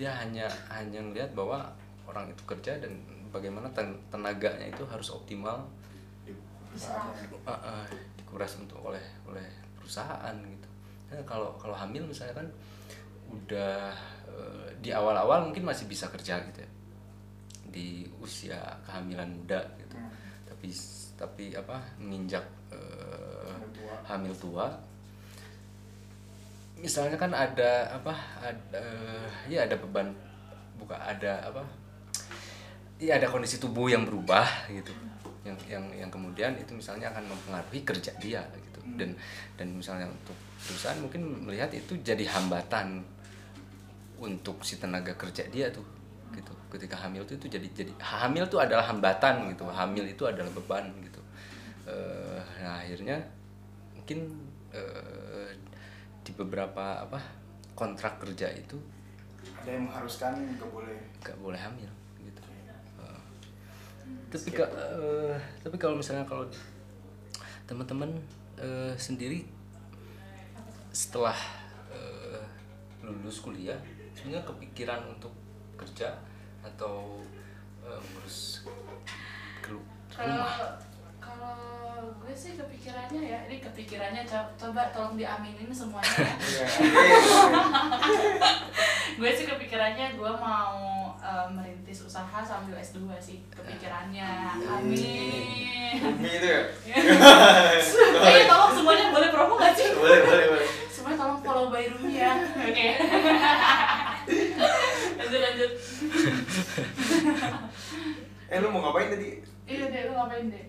Dia hanya hanya ngelihat bahwa orang itu kerja dan bagaimana ten- tenaganya itu harus optimal. Uh, uh, dikuras untuk oleh oleh perusahaan gitu. Nah, kalau kalau hamil misalnya kan udah eh, di awal-awal mungkin masih bisa kerja gitu ya. Di usia kehamilan muda gitu. Hmm. tapi tapi apa menginjak eh, Hamil tua. hamil tua. Misalnya kan ada apa ada ya ada beban buka ada apa ya ada kondisi tubuh yang berubah gitu. Yang yang yang kemudian itu misalnya akan mempengaruhi kerja dia gitu. Dan dan misalnya untuk perusahaan mungkin melihat itu jadi hambatan untuk si tenaga kerja dia tuh gitu. Ketika hamil tuh itu jadi jadi hamil tuh adalah hambatan gitu. Hamil itu adalah beban gitu. Eh, nah akhirnya mungkin eh, di beberapa apa kontrak kerja itu ada yang mengharuskan nggak boleh? nggak boleh hamil tapi ka- eh, tapi kalau misalnya kalau teman-teman eh, sendiri setelah eh, lulus kuliah sebenarnya kepikiran untuk kerja atau eh, ngurus kalau rumah kalau gue sih kepikirannya ya ini kepikirannya co- coba tolong diaminin semuanya. Ya. Iya. gue sih kepikirannya gue mau eh, merintis usaha sambil S2 sih kepikirannya. Amin. Bumi itu ya? Eh tolong semuanya boleh promo gak sih? Boleh boleh boleh. Semuanya tolong follow by Rumi ya. Oke. Lanjut lanjut. Eh lu mau ngapain tadi? Iya deh lu ngapain deh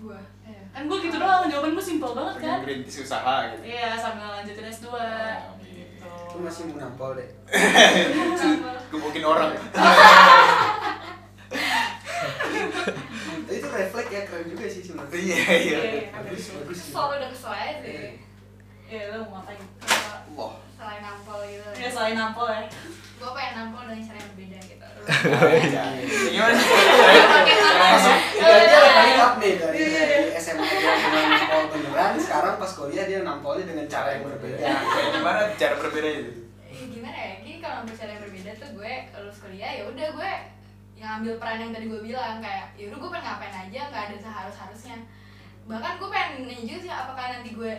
gua Iya. kan gue gitu doang jawaban gue simpel banget kan Merintis usaha gitu iya sambil lanjutin S2 Amin. gitu Lu masih mau nampol deh. Gebukin orang itu refleks ya keren juga sih sebenarnya. Iya iya Iya, iya, Bagus, bagus. selalu udah kesel aja sih Iya, lu mau ngapain? Wah selain nampol gitu Ya selain nampol ya. Gua pengen nampol dengan cara yang berbeda gitu Gimana sih? Pakai tangan. Langsung Iya, dia ada kali up nih dari, Iya, iya, dari SMA dia nampol beneran, sekarang pas kuliah dia nampolnya dengan cara yang berbeda. Kayak gimana cara berbeda itu? Eh, gimana ya gini kalau cara yang berbeda tuh gue lulus kuliah ya udah gue yang ambil peran yang tadi gue bilang kayak ya udah gue pengen ngapain aja nggak ada seharus harusnya bahkan gue pengen nanya juga sih apakah nanti gue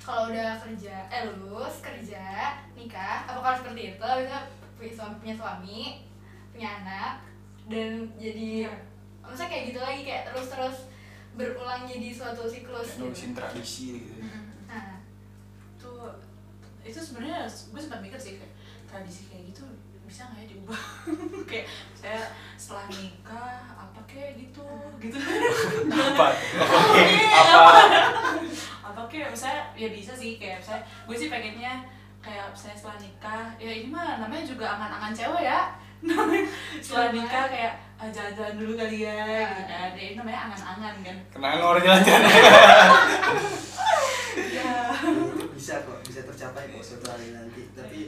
kalau udah kerja eh lulus kerja nikah apakah harus seperti itu bisa punya suami punya suami punya anak dan jadi maksudnya kayak gitu lagi kayak terus terus berulang jadi suatu siklus gitu. Nulisin tradisi gitu. Nah. Tuh itu sebenarnya gue sempat mikir sih kayak tradisi kayak gitu bisa nggak ya diubah? Kayak saya setelah nikah apa kayak gitu gitu. Apa? Iya, Apa? apa? Kayak misalnya ya bisa sih kayak saya gue sih pengennya kayak saya setelah nikah ya ini mah namanya juga angan-angan cewek ya namanya setelah nikah kayak ah, jalan-jalan dulu kali ya gitu kan ya, ini namanya angan-angan kan Kenapa orang jalan-jalan? ya bisa kok, bisa tercapai kok suatu hari nanti. Tapi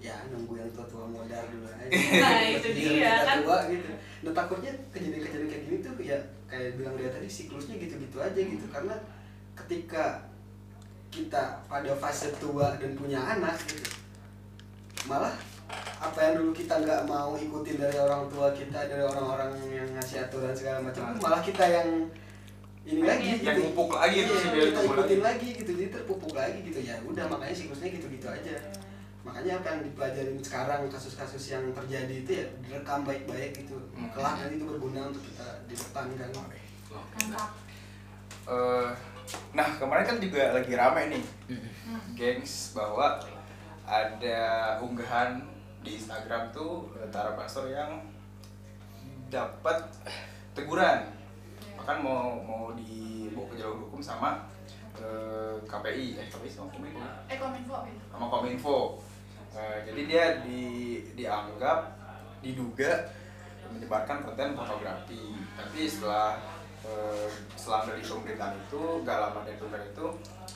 ya nunggu yang tua-tua modal dulu aja. Nah, itu dia, kan. Tua, gitu. Nah takutnya kejadian-kejadian kayak gini tuh ya kayak bilang dia tadi siklusnya gitu-gitu aja gitu karena ketika kita pada fase tua dan punya anak gitu. Malah apa yang dulu kita nggak mau ikutin dari orang tua kita dari orang-orang yang ngasih aturan segala macam itu malah kita yang ini lagi Yang gitu. ngupuk lagi Iya, dia kita itu ikutin mulai. lagi gitu jadi terpupuk lagi gitu. Ya udah makanya siklusnya gitu-gitu aja. Makanya apa yang dipelajarin sekarang kasus-kasus yang terjadi itu ya direkam baik-baik gitu. Hmm. kelak nanti itu berguna untuk kita di depan kan. Mantap. Eh, Nah kemarin kan juga lagi rame nih. Gengs bahwa ada unggahan di Instagram tuh eh, Tara Basro yang dapat teguran. Bahkan mau mau dibawa ke jalur hukum sama eh, KPI eh KPI sama Kominfo eh kominfo. Sama Kominfo. Eh, jadi dia di dianggap diduga menyebarkan konten pornografi. Tapi setelah setelah dari pemberitaan itu gak lama dari pemberitaan itu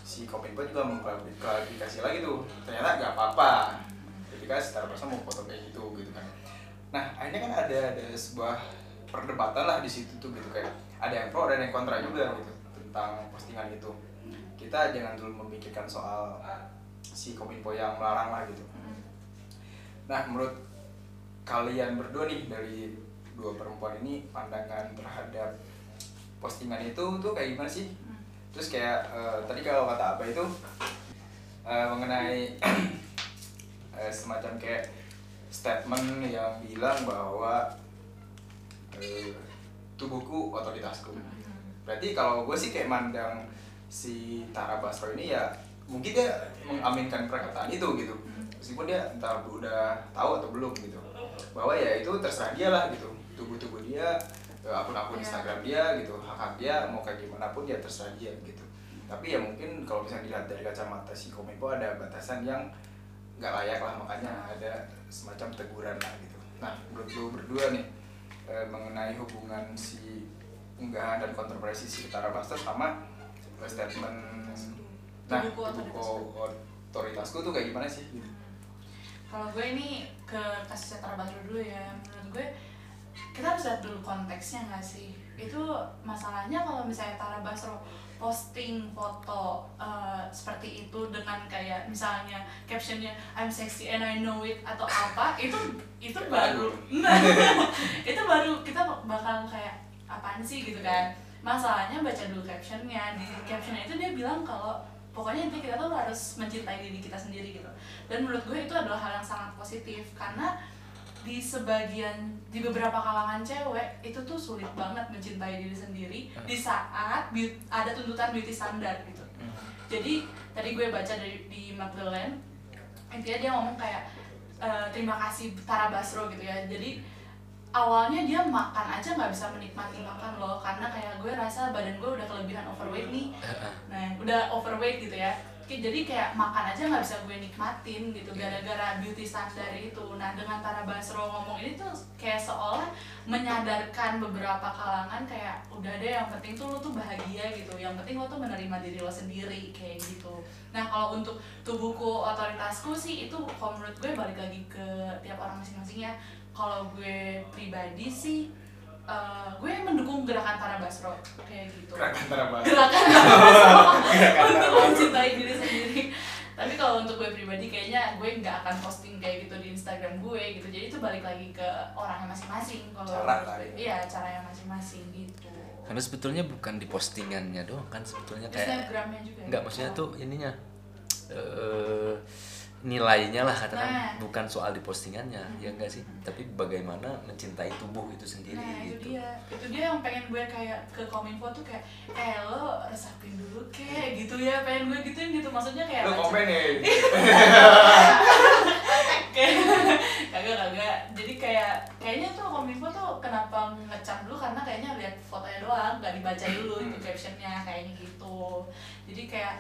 si Kominfo juga mengklarifikasi lagi tuh. Ternyata gak apa-apa. Ketika secara personal mau foto kayak gitu gitu kan. Nah akhirnya kan ada ada sebuah perdebatan lah di situ tuh gitu. Kayak ada yang pro dan yang kontra juga gitu tentang postingan itu. Kita jangan dulu memikirkan soal si kominfo yang melarang lah gitu. Nah menurut kalian berdua nih dari dua perempuan ini pandangan terhadap postingan itu tuh kayak gimana sih? Terus kayak eh, tadi kalau kata apa itu eh, mengenai eh, semacam kayak statement yang bilang bahwa eh, tubuhku otoritasku. Berarti kalau gue sih kayak mandang si Tara Basro ini ya mungkin dia mengaminkan perkataan itu gitu. Meskipun dia entah udah tahu atau belum gitu. Bahwa ya itu terserah dia lah gitu. Tubuh-tubuh dia eh, akun-akun Iya. Instagram dia gitu hak-hak dia mau kayak gimana pun ya terserah dia gitu. Tapi ya mungkin kalau misalnya dilihat dari kacamata si Kominfo ada batasan yang nggak layak lah makanya ada semacam teguran lah gitu. Nah menurut lu berdua nih eh, mengenai hubungan si unggahan dan kontroversi si Tara Basro sama statement nah tubuhku otoritasku tuh kayak gimana sih? Kalau gue ini ke kasusnya Tara Basro dulu ya. Menurut gue kita harus lihat dulu konteksnya nggak sih? Itu masalahnya kalau misalnya Tara Basro posting foto eh, seperti itu dengan kayak misalnya captionnya I'm sexy and I know it atau apa itu itu baru. Itu baru kita bakal kayak apaan sih? gitu kan. Masalahnya baca dulu captionnya. Di captionnya itu dia bilang kalau pokoknya intinya kita tuh harus mencintai diri kita sendiri gitu. Dan menurut gue itu adalah hal yang sangat positif karena di sebagian di beberapa kalangan cewek itu tuh sulit banget mencintai diri sendiri di saat ada tuntutan beauty standar gitu. Jadi tadi gue baca dari di Magdalene intinya dia ngomong kayak eh, terima kasih Tara Basro gitu ya. Jadi awalnya dia makan aja nggak bisa menikmati makan loh karena kayak gue rasa badan gue udah kelebihan overweight nih. Nah udah overweight gitu ya jadi kayak makan aja nggak bisa gue nikmatin gitu gara-gara beauty standar itu. Nah dengan Tara Basro ngomong ini tuh kayak seolah menyadarkan beberapa kalangan kayak udah deh yang penting tuh lo tuh bahagia gitu. Yang penting lo tuh menerima diri lo sendiri kayak gitu. Nah kalau untuk tubuhku otoritasku sih itu kalau menurut gue balik lagi ke tiap orang masing-masing ya. Kalau gue pribadi sih eh, gue mendukung gerakan Tara Basro kayak gitu. Gerakan Tara Basro. Gerakan Tara Basro. Untuk mencintai diri sendiri. Tapi kalau untuk gue pribadi kayaknya gue nggak akan posting kayak gitu di Instagram gue gitu. Jadi itu balik lagi ke orangnya masing-masing. Kalau Cara ya. iya caranya masing-masing gitu. Karena sebetulnya bukan di postingannya doang kan sebetulnya kayak Instagramnya juga nggak maksudnya Oh. tuh ininya eh nilainya lah katakan. Nah. bukan soal di postingannya ya enggak sih. Tapi bagaimana mencintai tubuh itu sendiri Nah itu gitu. dia, itu dia yang pengen gue kayak ke kominfo tuh kayak, eh lo resapin dulu kek gitu ya, pengen gue gituin gitu, maksudnya kayak lu baca- komen nih kayak kagak kagak, jadi kayak kayaknya tuh kominfo tuh kenapa ngecam dulu? Karena kayaknya lihat fotonya doang, nggak dibaca dulu itu captionnya kayaknya gitu, jadi kayak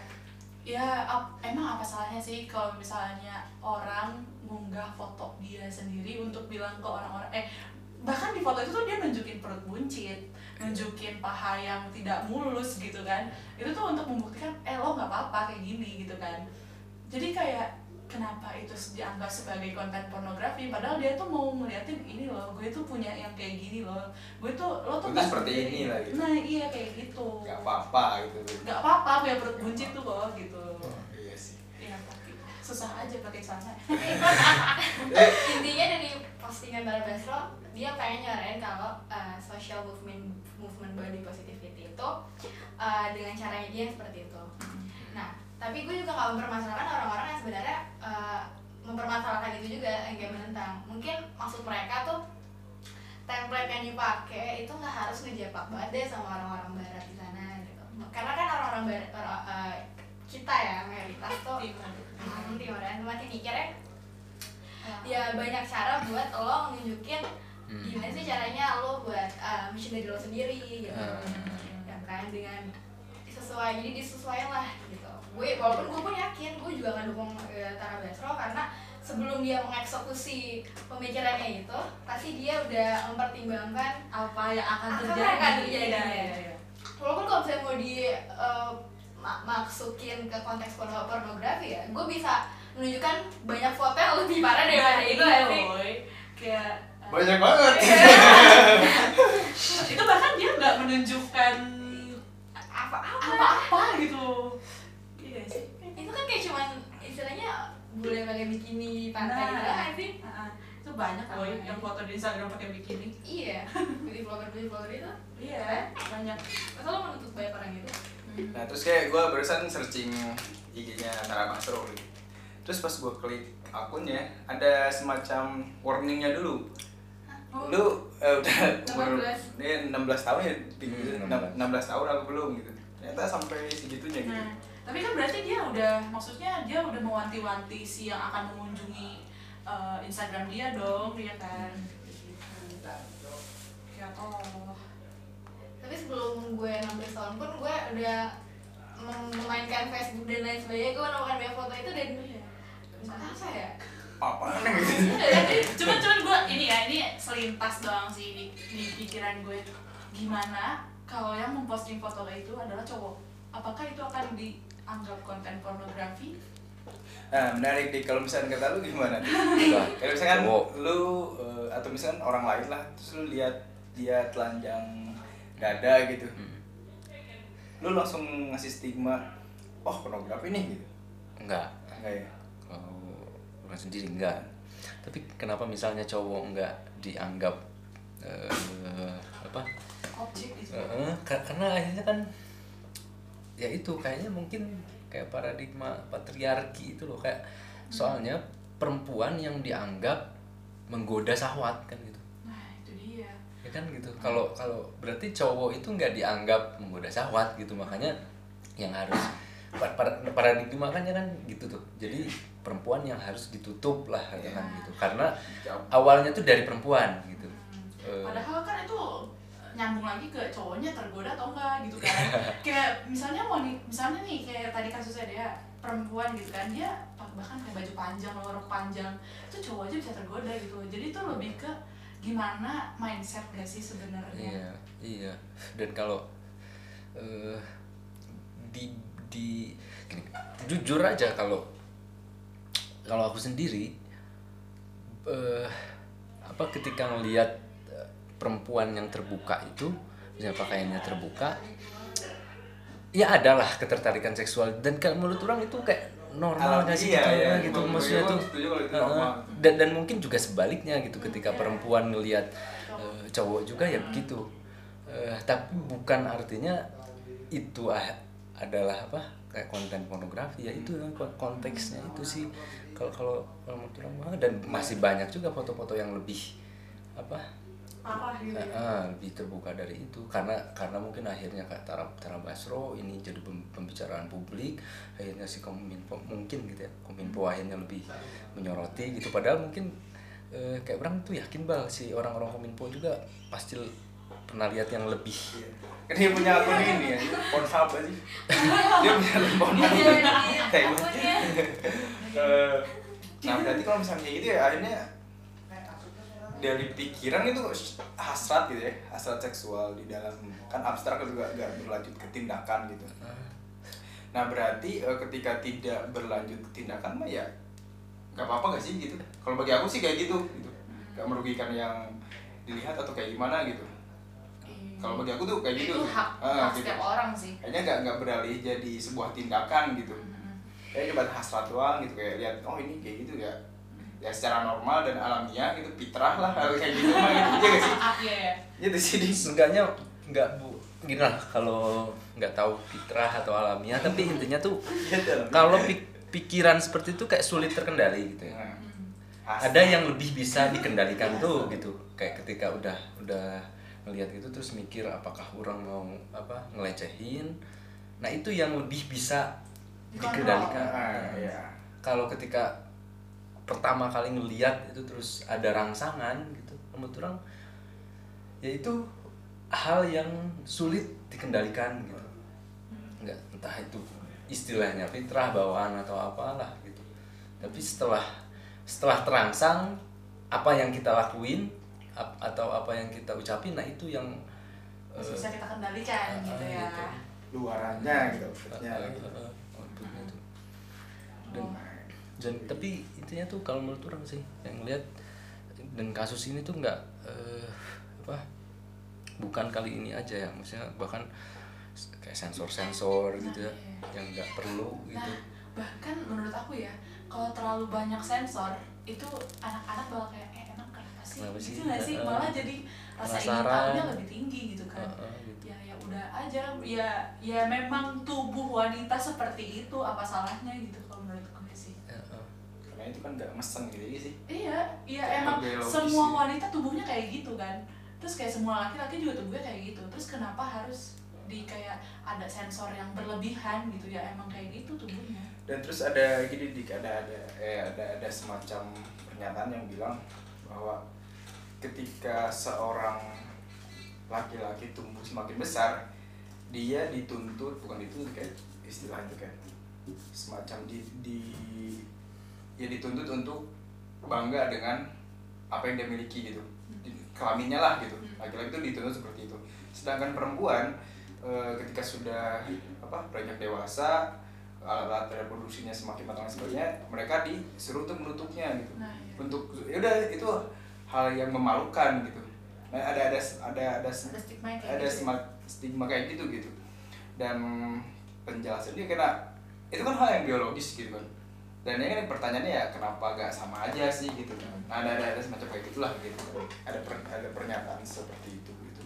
ya ap- emang apa salahnya sih kalau misalnya orang ngunggah foto dia sendiri untuk bilang ke orang-orang? Eh bahkan di foto itu tuh dia nunjukin perut buncit nunjukin paha yang tidak mulus gitu kan. Itu tuh untuk membuktikan eh lo nggak apa-apa kayak gini gitu kan. Jadi kayak kenapa itu dianggap sebagai konten pornografi padahal dia tuh mau ngeliatin ini loh gue tuh punya yang kayak gini loh. Gue tuh lo tuh nggak seperti ini lah gitu. nah iya kayak gitu. Nggak apa-apa gitu. Nggak apa-apa punya perut buncit tuh kok gitu. Iya sih. Iya, tapi susah aja pakai celana. intinya dari postingan Tara Basro dia pengen nyarain kalau uh, social movement movement body positivity itu uh, dengan caranya dia seperti itu. Nah tapi gue juga gak mempermasalahkan orang-orang yang sebenarnya uh, mempermasalahkan itu juga yang kayak menentang mungkin maksud mereka tuh template yang dipakai itu nggak harus ngejepak banget deh sama orang-orang barat di sana gitu. Karena kan orang-orang barat orang, uh, kita ya mayoritas tuh Hmm, timur-timur masih mikirnya ya. Banyak cara buat lo nunjukin Hmm. gimana sih caranya lo buat uh, mencintai diri lo sendiri gitu. Hmm. ya kan dengan sesuai jadi disesuaikan lah gitu gue walaupun gue pun yakin gue juga nggak dukung uh, Tara Basro karena sebelum dia mengeksekusi pemikirannya itu pasti dia udah mempertimbangkan Apa yang akan Apa yang terjadi? akan terjadi, Iya, ya. iya, iya. walaupun kalau misalnya mau di uh, ma- maksukin ke konteks porno- pornografi ya gue bisa menunjukkan banyak foto yang lebih parah daripada Nah, itu iya, nanti woy. Kayak banyak banget itu bahkan dia nggak menunjukkan apa-apa apa-apa gitu kayak cuman istilahnya boleh pakai bikini pantai Nah. gitu kan sih? Ah, itu banyak loh Ah, yang foto di Instagram pakai bikini. Iya beauty vlogger beauty vlogger itu. Iya banyak. Masa lo menuntut banyak orang gitu? Nah terus kayak gue barusan searching IG-nya Tara Basro gitu. terus pas gue klik akunnya ada semacam warningnya dulu. Oh. lu eh, udah umur 16. ini 16 tahun ya tinggi Hmm, 16 tahun apa belum gitu. Ternyata sampai segitunya gitu. Nah, tapi kan berarti dia udah maksudnya dia udah mewanti-wanti si yang akan mengunjungi uh, Instagram dia dong, dia kan. Gitu. Ya Allah. tapi sebelum gue 16 tahun pun gue udah mem- memainkan Facebook dan lain sebagainya gue menemukan banyak foto itu dan apa ya apa gitu cuman cuman gue ini ya ini selintas doang sih di, di pikiran gue gimana kalau yang memposting foto itu adalah cowok apakah itu akan dianggap konten pornografi? Nah menarik nih kalau misalnya kata lu gimana? Kalau misalkan Cowok. lu eh, atau misalkan orang lain lah terus lu lihat dia telanjang dada gitu. Hmm. lu langsung ngasih stigma oh pornografi nih gitu? Enggak. Enggak ya? Kalau orang sendiri enggak. Tapi kenapa misalnya cowok enggak dianggap eh, apa? Objek gitu ka- karena akhirnya kan ya itu kayaknya mungkin kayak paradigma patriarki itu loh kayak soalnya perempuan yang dianggap menggoda syahwat kan gitu. Nah itu dia. Ya kan gitu. Kalau kalau berarti cowok itu nggak dianggap menggoda syahwat gitu makanya yang harus pa- para- paradigma makanya kan gitu tuh. Jadi perempuan yang harus ditutup lah katakan gitu. Karena awalnya tuh dari perempuan gitu. Eh, Padahal kan itu nyambung lagi ke cowoknya tergoda atau enggak gitu kan. kayak misalnya wanita, misalnya nih kayak tadi kasusnya dia perempuan gitu kan dia bahkan kayak baju panjang, rok panjang itu cowok aja bisa tergoda gitu. Jadi itu lebih ke gimana mindset gak sih sebenarnya? Iya, iya. Dan kalau eh di di gini, jujur aja kalau kalau aku sendiri eh apa ketika ngelihat perempuan yang terbuka itu misalnya pakaiannya terbuka ya adalah ketertarikan seksual dan kalau menurut orang itu kayak normal nggak sih iya, gitu, iya. gitu Gua- maksudnya gua tuh normal. dan dan mungkin juga sebaliknya gitu ketika perempuan ngelihat eh, cowok juga ya begitu Eh, tapi bukan artinya itu ah- adalah apa kayak konten pornografi ya itu konteksnya itu sih kalau kalau menurut orang dan masih banyak juga foto-foto yang lebih apa Parah gitu ya. eh, lebih terbuka dari itu. Karena karena mungkin akhirnya kayak Tara, Tara Basro ini jadi pem- pembicaraan publik. Akhirnya si kominfo mungkin gitu ya kominfo akhirnya lebih menyoroti gitu. Padahal mungkin eh, kayak orang tuh yakin bal si orang-orang kominfo juga pasti pernah lihat yang lebih. Iya. kan dia punya akun ini ya Pornhub aja. Dia punya akun Pornhub Iya, iya, Kayak gitu. Eh, nah berarti kalau misalnya gitu ya akhirnya dari pikiran itu hasrat gitu ya hasrat seksual di dalam. Kan abstrak juga gak berlanjut ke tindakan gitu. Nah berarti eh, ketika tidak berlanjut ke tindakan mah ya nggak apa-apa gak sih gitu? Kalau bagi aku sih kayak gitu gitu. Gak merugikan yang dilihat atau kayak gimana gitu. Kalau bagi aku tuh kayak gitu. itu hak, Ah, hak gitu. setiap orang sih. kayaknya nggak nggak beralih jadi sebuah tindakan gitu. Kayak cuma hasrat doang gitu kayak lihat oh ini kayak gitu ya ya secara normal dan alamiah gitu fitrah lah hal kayak gitu mah gitu. Iya gak sih? Ah, iya ya. itu sih di seenggaknya nggak bu. Gini lah kalau nggak tahu fitrah atau alamiah tapi intinya tuh kalau pik- pikiran seperti itu kayak sulit terkendali gitu ya. Ada yang lebih bisa dikendalikan tuh gitu. Kayak ketika udah udah ngelihat gitu terus mikir apakah orang mau apa ngelecehin. Nah itu yang lebih bisa dikendalikan. Ah, iya. kalau ketika pertama kali ngelihat itu terus ada rangsangan gitu menurut orang ya itu hal yang sulit dikendalikan gitu nggak entah itu istilahnya fitrah bawaan atau apalah gitu tapi setelah setelah terangsang apa yang kita lakuin ap- atau apa yang kita ucapin nah itu yang Masih eh, bisa kita kendalikan ah, gitu ya. gitu. luarannya gitu outputnya eh, gitu. eh, eh, outputnya tuh. dan Oh. Dan tapi intinya tuh kalau menurut orang sih yang lihat dan kasus ini tuh nggak eh, apa bukan kali ini aja ya maksudnya bahkan kayak sensor-sensor gitu ya yang nggak perlu Nah, gitu bahkan menurut aku ya, kalau terlalu banyak sensor, itu anak-anak bakal kayak, eh emang kenapa sih? Kenapa sih? Gitu nggak sih? Malah jadi rasa ingin tahunya lebih tinggi gitu kan. Heeh, gitu. Ya ya udah aja, ya ya memang tubuh wanita seperti itu, apa salahnya gitu kalau menurut gue sih. Heeh. Karena itu kan nggak mesen gitu sih Iya, iya Kayak emang semua gitu. wanita tubuhnya kayak gitu kan. Terus kayak semua laki-laki juga tubuhnya kayak gitu. Terus kenapa harus di kayak ada sensor yang berlebihan gitu ya? Emang kayak gitu tubuhnya. dan terus ada gini dik ada ada eh ada ada semacam pernyataan yang bilang bahwa ketika seorang laki-laki tumbuh semakin besar dia dituntut bukan dituntut kayak istilah itu kayak semacam di, di ya dituntut untuk bangga dengan apa yang dia miliki gitu. Kelaminnya lah gitu. Laki-laki itu dituntut seperti itu. Sedangkan perempuan eh, ketika sudah apa beranjak dewasa alat-alat reproduksinya semakin matang dan sebagainya mereka disuruh untuk menutupnya gitu. Nah, iya. untuk ya udah itu hal yang memalukan gitu. Nah, ada ada ada ada Ada stigma kayak ada gitu. stigma, stigma kayak gitu gitu. Dan penjelasannya karena itu kan hal yang biologis gitu kan dan ini kan pertanyaannya ya kenapa gak sama aja sih gitu kan? Nah, ada, ada ada semacam kayak gitulah gitu. Ada per- ada pernyataan seperti itu gitu.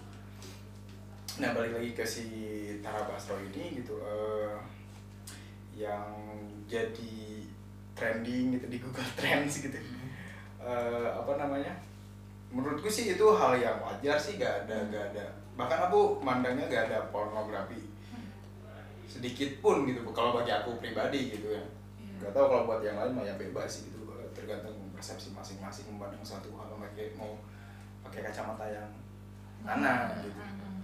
Nah balik lagi ke si Tara Basro ini gitu eh, yang jadi trending gitu di Google Trends gitu. Eh, apa namanya? Menurutku sih itu hal yang wajar sih gak ada gak ada. Bahkan aku mandangnya gak ada pornografi. Sedikit pun gitu kalau bagi aku pribadi gitu ya. Nggak tahu kalau buat yang lain mah ya bebas sih gitu. Tergantung persepsi masing-masing memandang satu hal pakai mau pakai kacamata yang mana gitu. Hmm.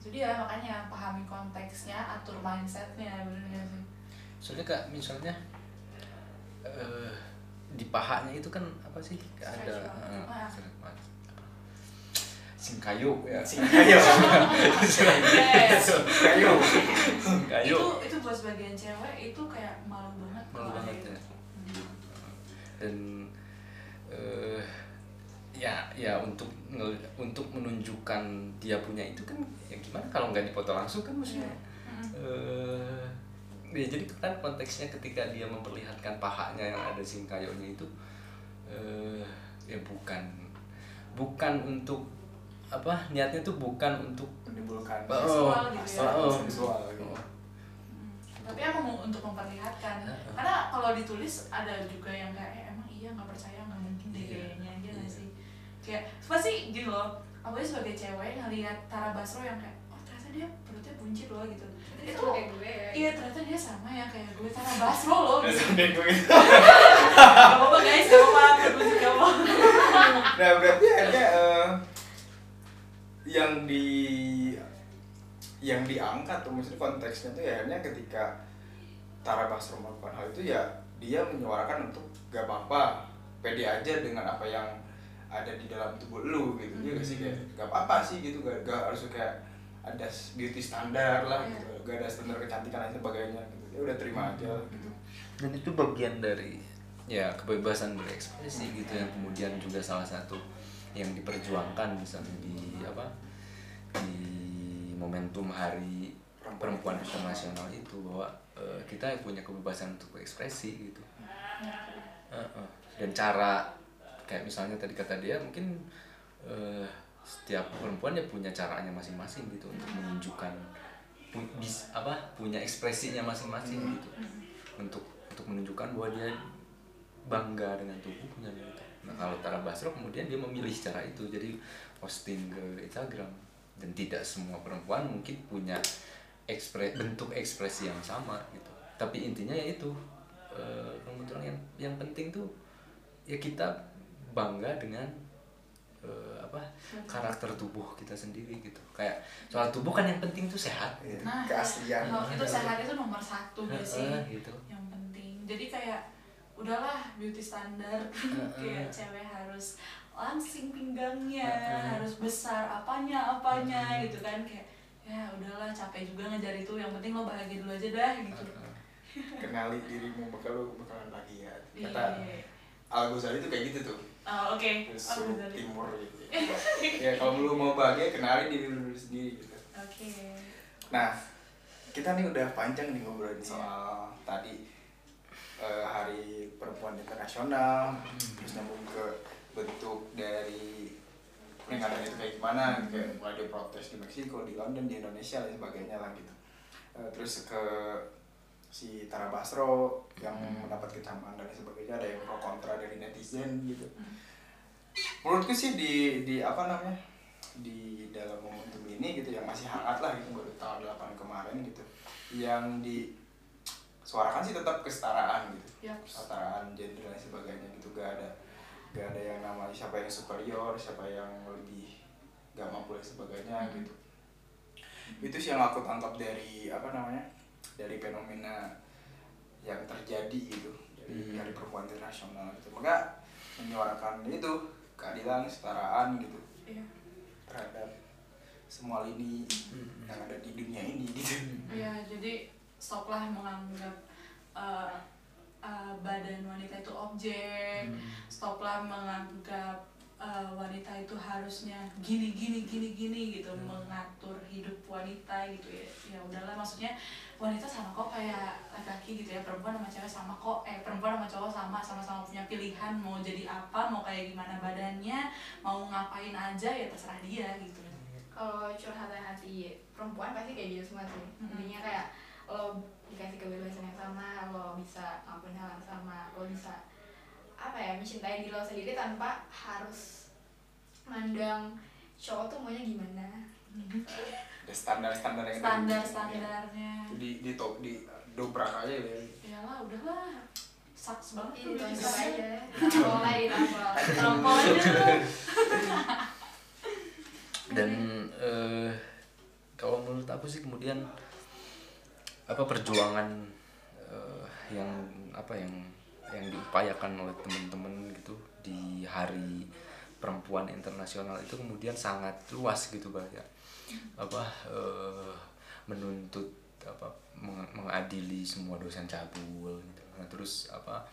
Itu dia makanya pahami konteksnya, atur mindsetnya nggak sih? soalnya kak misalnya eh, di pahanya itu kan apa sih? Ada Stretch singkayu ya Singkayu. Yes. kayu singkayu itu itu buat sebagian cewek itu kayak malu banget malu banget ya itu. Hmm. dan eh ya ya untuk untuk menunjukkan dia punya itu kan ya gimana kalau nggak dipoto langsung kan maksudnya Hmm. eh ya jadi kan konteksnya ketika dia memperlihatkan pahanya yang ada singkayonya itu eh ya bukan bukan untuk apa niatnya tuh bukan untuk menimbulkan Seksual gitu ya. oh, seksual gitu. Hmm. Tapi emang mau untuk memperlihatkan. Heeh. Karena kalau ditulis ada juga yang kayak eh, emang iya nggak percaya nggak mungkin deh Iya. kayaknya aja nggak Iya. sih. Kayak pasti gini loh. Aku sebagai cewek ngelihat Tara Basro yang kayak oh ternyata dia perutnya buncit loh gitu. Itu Itu kayak gue ya. iya ternyata dia sama ya kayak gue Tara Basro loh. Gitu. sampai gue. Gak apa-apa guys, gak apa-apa. Perut buncit gak apa-apa. nah berarti akhirnya eh, yang di yang diangkat tuh maksudnya konteksnya tuh ya akhirnya ketika Tara Basro melakukan hal itu ya dia menyuarakan untuk gak apa-apa pede aja dengan apa yang ada di dalam tubuh lu gitu. Hmm. dia gak sih kayak gak apa-apa sih gitu gak, gak harus kayak ada beauty standar lah Iya. gitu gak ada standar kecantikan dan sebagainya gitu. Ya udah terima aja lah gitu. Dan itu bagian dari ya kebebasan berekspresi gitu yang kemudian juga salah satu yang diperjuangkan misalnya di apa di momentum hari perempuan internasional itu bahwa eh, kita punya kebebasan untuk berekspresi gitu Heeh. dan cara kayak misalnya tadi kata dia mungkin eh, setiap perempuan ya punya caranya masing-masing gitu untuk menunjukkan pu- bis, apa punya ekspresinya masing-masing gitu untuk untuk menunjukkan bahwa dia bangga dengan tubuhnya gitu. Nah kalau Tara Basro kemudian dia memilih cara itu jadi posting ke Instagram dan tidak semua perempuan mungkin punya ekspre bentuk ekspresi yang sama gitu. Tapi intinya ya itu eh, kebetulan yang yang penting tuh ya kita bangga dengan eh, apa karakter tubuh kita sendiri gitu. Kayak soal tubuh kan yang penting tuh sehat. Iya, Nah, keaslian kalau itu sehat itu nomor satu gak sih? Heeh, gitu. Yang penting. Jadi kayak udahlah beauty standar kayak cewek harus langsing pinggangnya, harus besar apanya apanya gitu kan. Kayak ya udahlah capek juga ngejar itu yang penting lo bahagia dulu aja dah gitu. kenali dirimu bakal lu bakalan bahagia. Kata Iya. Al Ghazali itu kayak gitu tuh. Oh, oke. suruh dari- timur gitu ya. Kalau belum mau bahagia kenali diri dulu sendiri gitu. Oke. Nah, kita nih udah panjang nih ngobrolin soal tadi eh, Hari Perempuan Internasional, terus nyambung ke bentuk dari peringatan itu kayak gimana, kayak mulai protes di Meksiko, di London, di Indonesia dan sebagainya lah gitu. Eh, terus ke si Tara Basro yang mendapat kecaman dan sebagainya ada yang pro kontra dari netizen gitu. Menurutku sih di di apa namanya di dalam momentum ini gitu yang masih hangat lah gitu baru tahun 8 kemarin gitu yang disuarakan sih tetap kesetaraan gitu. Ya. kesetaraan gender dan sebagainya gitu. Gak ada gak ada yang namanya siapa yang superior siapa yang lebih gak mampu dan sebagainya gitu. Itu sih yang aku tangkap dari apa namanya dari fenomena yang terjadi gitu dari hari perempuan internasional gitu. Maka menyuarakan itu keadilan kesetaraan gitu. Iya. terhadap semua lini yang ada di dunia ini gitu. Iya, jadi stoplah menganggap uh, uh, badan wanita itu objek. Stoplah menganggap uh, wanita itu harusnya gini gini gini gini gitu mengatur hidup wanita gitu ya. Ya udahlah maksudnya wanita sama kok kayak laki-laki gitu ya. Perempuan sama cewek sama kok. Eh perempuan sama cowok sama sama-sama punya pilihan mau jadi apa, mau kayak gimana badannya, mau ngapain aja ya terserah dia gitu. kalau curhatan hati perempuan pasti kayak gitu semua sih Mm-mm. intinya kayak lo dikasih kebebasan yang sama lo bisa ngelakuin hal yang sama lo bisa apa ya mencintai diri lo sendiri tanpa harus mandang cowok tuh maunya gimana. Ada standar standar yang di Standar standarnya. Itu di di top di dobrak aja ya Iyalah udahlah. Saks banget tuh ditonjok bisa aja. lu. dan eh, kalau menurut aku sih kemudian apa perjuangan eh, yang apa yang yang diupayakan oleh teman-teman gitu di hari perempuan internasional itu kemudian sangat luas gitu banyak apa eh, menuntut apa meng- mengadili semua dosen cabul gitu. Nah, terus apa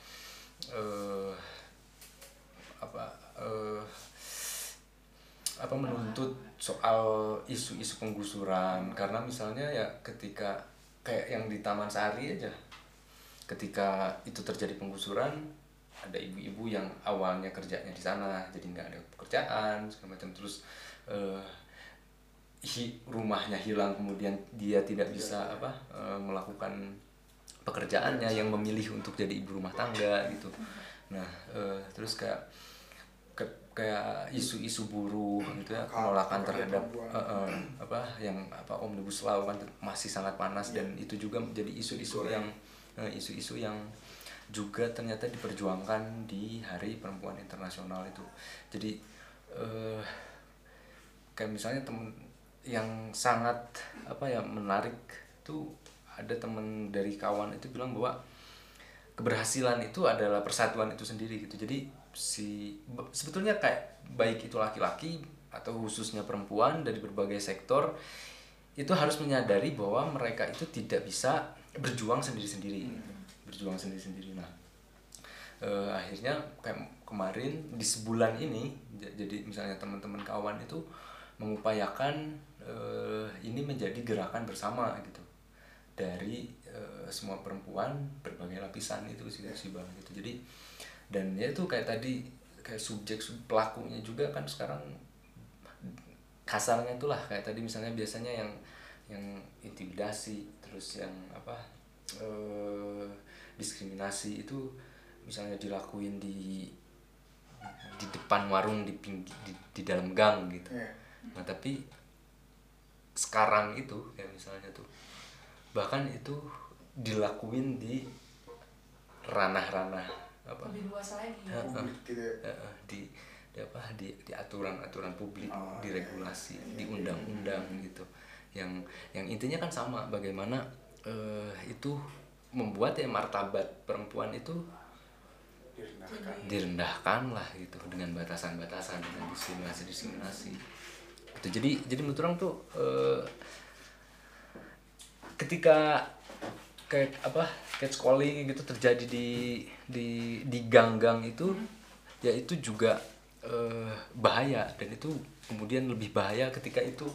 eh, apa eh, apa menuntut soal isu-isu penggusuran karena misalnya ya ketika kayak yang di Taman Sari aja. Ketika itu terjadi penggusuran ada ibu-ibu yang awalnya kerjanya di sana jadi nggak ada pekerjaan segala macam. Terus eh, hi- rumahnya hilang kemudian dia tidak bisa apa eh, melakukan pekerjaannya yang memilih untuk jadi ibu rumah tangga gitu. Nah eh, terus kayak kayak isu-isu buruh gitu ya penolakan terhadap eh, eh, apa yang apa omnibus law kan masih sangat panas dan itu juga menjadi isu-isu yang eh, isu-isu yang juga ternyata diperjuangkan di Hari Perempuan Internasional itu. Jadi eh, kayak misalnya temen yang sangat apa ya menarik tuh ada temen dari kawan itu bilang bahwa keberhasilan itu adalah persatuan itu sendiri gitu. Jadi si be- sebetulnya kayak baik itu laki-laki atau khususnya perempuan dari berbagai sektor itu harus menyadari bahwa mereka itu tidak bisa berjuang sendiri-sendiri. Berjuang sendiri-sendiri. Nah eh, akhirnya kayak kemarin di sebulan ini jadi misalnya teman-teman kawan itu mengupayakan eh, ini menjadi gerakan bersama gitu. Dari eh, semua perempuan berbagai lapisan itu sih sih bang gitu. Jadi dan ya itu kayak tadi kayak subjek sub pelakunya juga kan sekarang kasarnya itulah kayak tadi misalnya biasanya yang yang intimidasi terus yang apa eh, diskriminasi itu misalnya dilakuin di di depan warung di pinggir di, di dalam gang gitu Iya. nah tapi sekarang itu ya misalnya tuh bahkan itu dilakuin di ranah-ranah apa Lebih luas lagi. ya. Publik gitu ya. Eh, di, di apa di di aturan-aturan publik Oh, di iya, regulasi iya, di iya. undang-undang gitu yang yang intinya kan sama bagaimana eh, itu membuat ya martabat perempuan itu direndahkan direndahkan lah gitu dengan batasan-batasan dengan diskriminasi-diskriminasi gitu jadi jadi menurut orang tuh eh, ketika kayak apa catcalling gitu terjadi di di di gang-gang itu ya itu juga eh, bahaya dan itu kemudian lebih bahaya ketika itu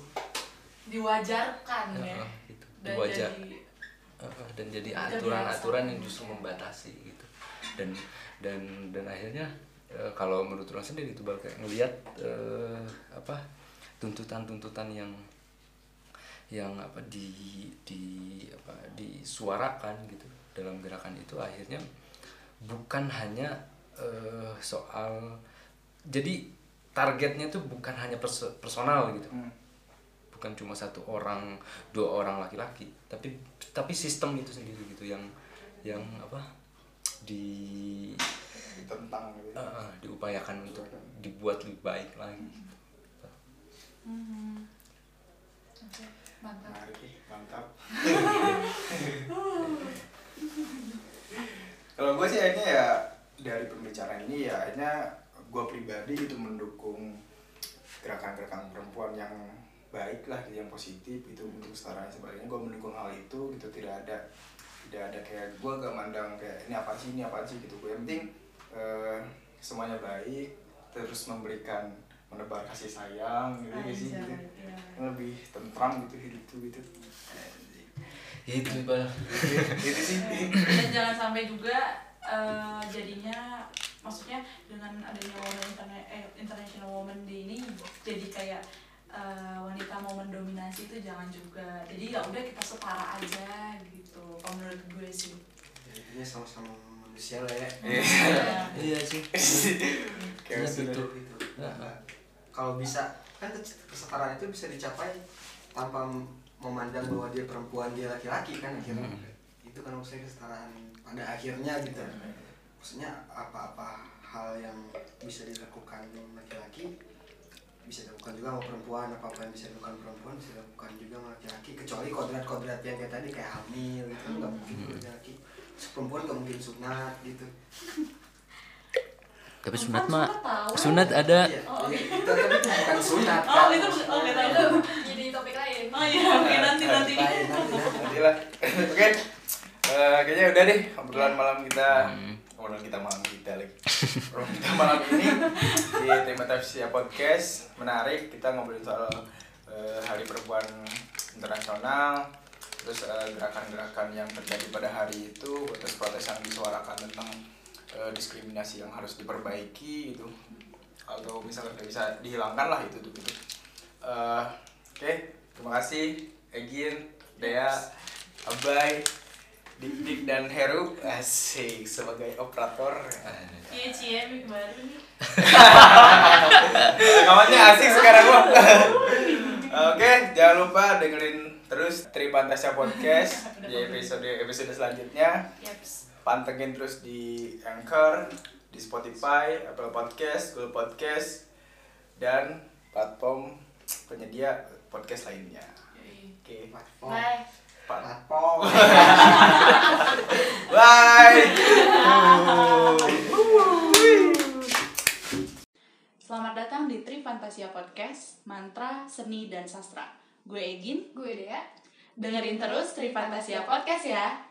diwajarkan ya. Eh, itu dan wajar jadi eh, dan jadi aturan-aturan yang justru membatasi gitu. Dan dan dan akhirnya eh, kalau menurut orang sendiri itu kayak ngelihat eh, apa tuntutan-tuntutan yang yang apa di di apa disuarakan gitu dalam gerakan itu akhirnya bukan hanya eh, soal jadi targetnya tuh bukan hanya perso- personal gitu Hmm. bukan cuma satu orang dua orang laki-laki tapi tapi sistem itu sendiri gitu yang yang apa di tentang gitu. eh, eh, diupayakan untuk dibuat lebih baik lagi Mhm. Oke, mantap. Menarik nih, mantap. Kalau gue sih akhirnya ya dari pembicaraan ini ya akhirnya gue pribadi itu mendukung gerakan-gerakan perempuan yang baik lah yang positif itu untuk setara dan sebagainya. Gue mendukung hal itu gitu tidak ada tidak ada kayak gue gak mandang kayak ini apa sih ini apa sih? gitu. Gue yang penting eh, semuanya baik terus memberikan menebar kasih sayang gitu ya sih gitu Anjay, iya. Yang lebih tentram gitu hidup tuh gitu itu bal gitu sih dan jangan sampai juga eh, jadinya maksudnya dengan adanya Women Interna- eh, International Women Day ini jadi kayak eh, wanita mau mendominasi itu jangan juga jadi ya udah kita setara aja gitu kalau menurut gue sih Jadinya sama-sama manusia lah ya. Iya. iya sih kayak Iya, gitu. gitu. Nah. Kalau bisa kan kesetaraan itu bisa dicapai tanpa memandang bahwa dia perempuan dia laki-laki kan akhirnya. Hmm. Itu kan maksudnya kesetaraan pada akhirnya gitu. Maksudnya apa-apa hal yang bisa dilakukan laki-laki bisa dilakukan juga sama perempuan apa apa yang bisa dilakukan perempuan bisa dilakukan juga sama laki-laki kecuali kodrat-kodrat yang kayak tadi kayak hamil gitu nggak mungkin Hmm. laki-laki perempuan nggak mungkin sunat gitu tapi Kan sunat mah sunat ada. Iya, Oh, iya, itu tapi itu bukan sunat Oh, kan. itu oh, kita itu jadi topik lain. Oh iya, oke nanti nanti. Lain, nanti, nanti. nanti lah oke. Eh, kayaknya udah deh obrolan malam kita. Hmm. obrolan kita malam kita lagi obrolan kita malam ini di tema Tafsir podcast. Menarik kita ngobrolin soal eh, hari perempuan internasional. Terus eh, gerakan-gerakan yang terjadi pada hari itu protes-protes yang disuarakan tentang eh, diskriminasi yang harus diperbaiki gitu atau misalnya bisa dihilangkan lah itu tuh gitu Eh, oke terima kasih Egin Dea Abai Dik Dik dan Heru asik sebagai operator Iya cie mic baru nih. Asik sekarang gua. Oke, jangan lupa dengerin terus Tripantasya Podcast di episode episode selanjutnya. Pantengin terus di Anchor, di Spotify, Apple Podcast, Google Podcast, dan platform penyedia podcast lainnya. Oke, Platform. Bye. platform. Bye. Selamat datang di Tri Fantasia Podcast, Mantra, Seni, dan Sastra. Gue Egin, gue deh ya dengerin terus Tri Fantasia Podcast ya.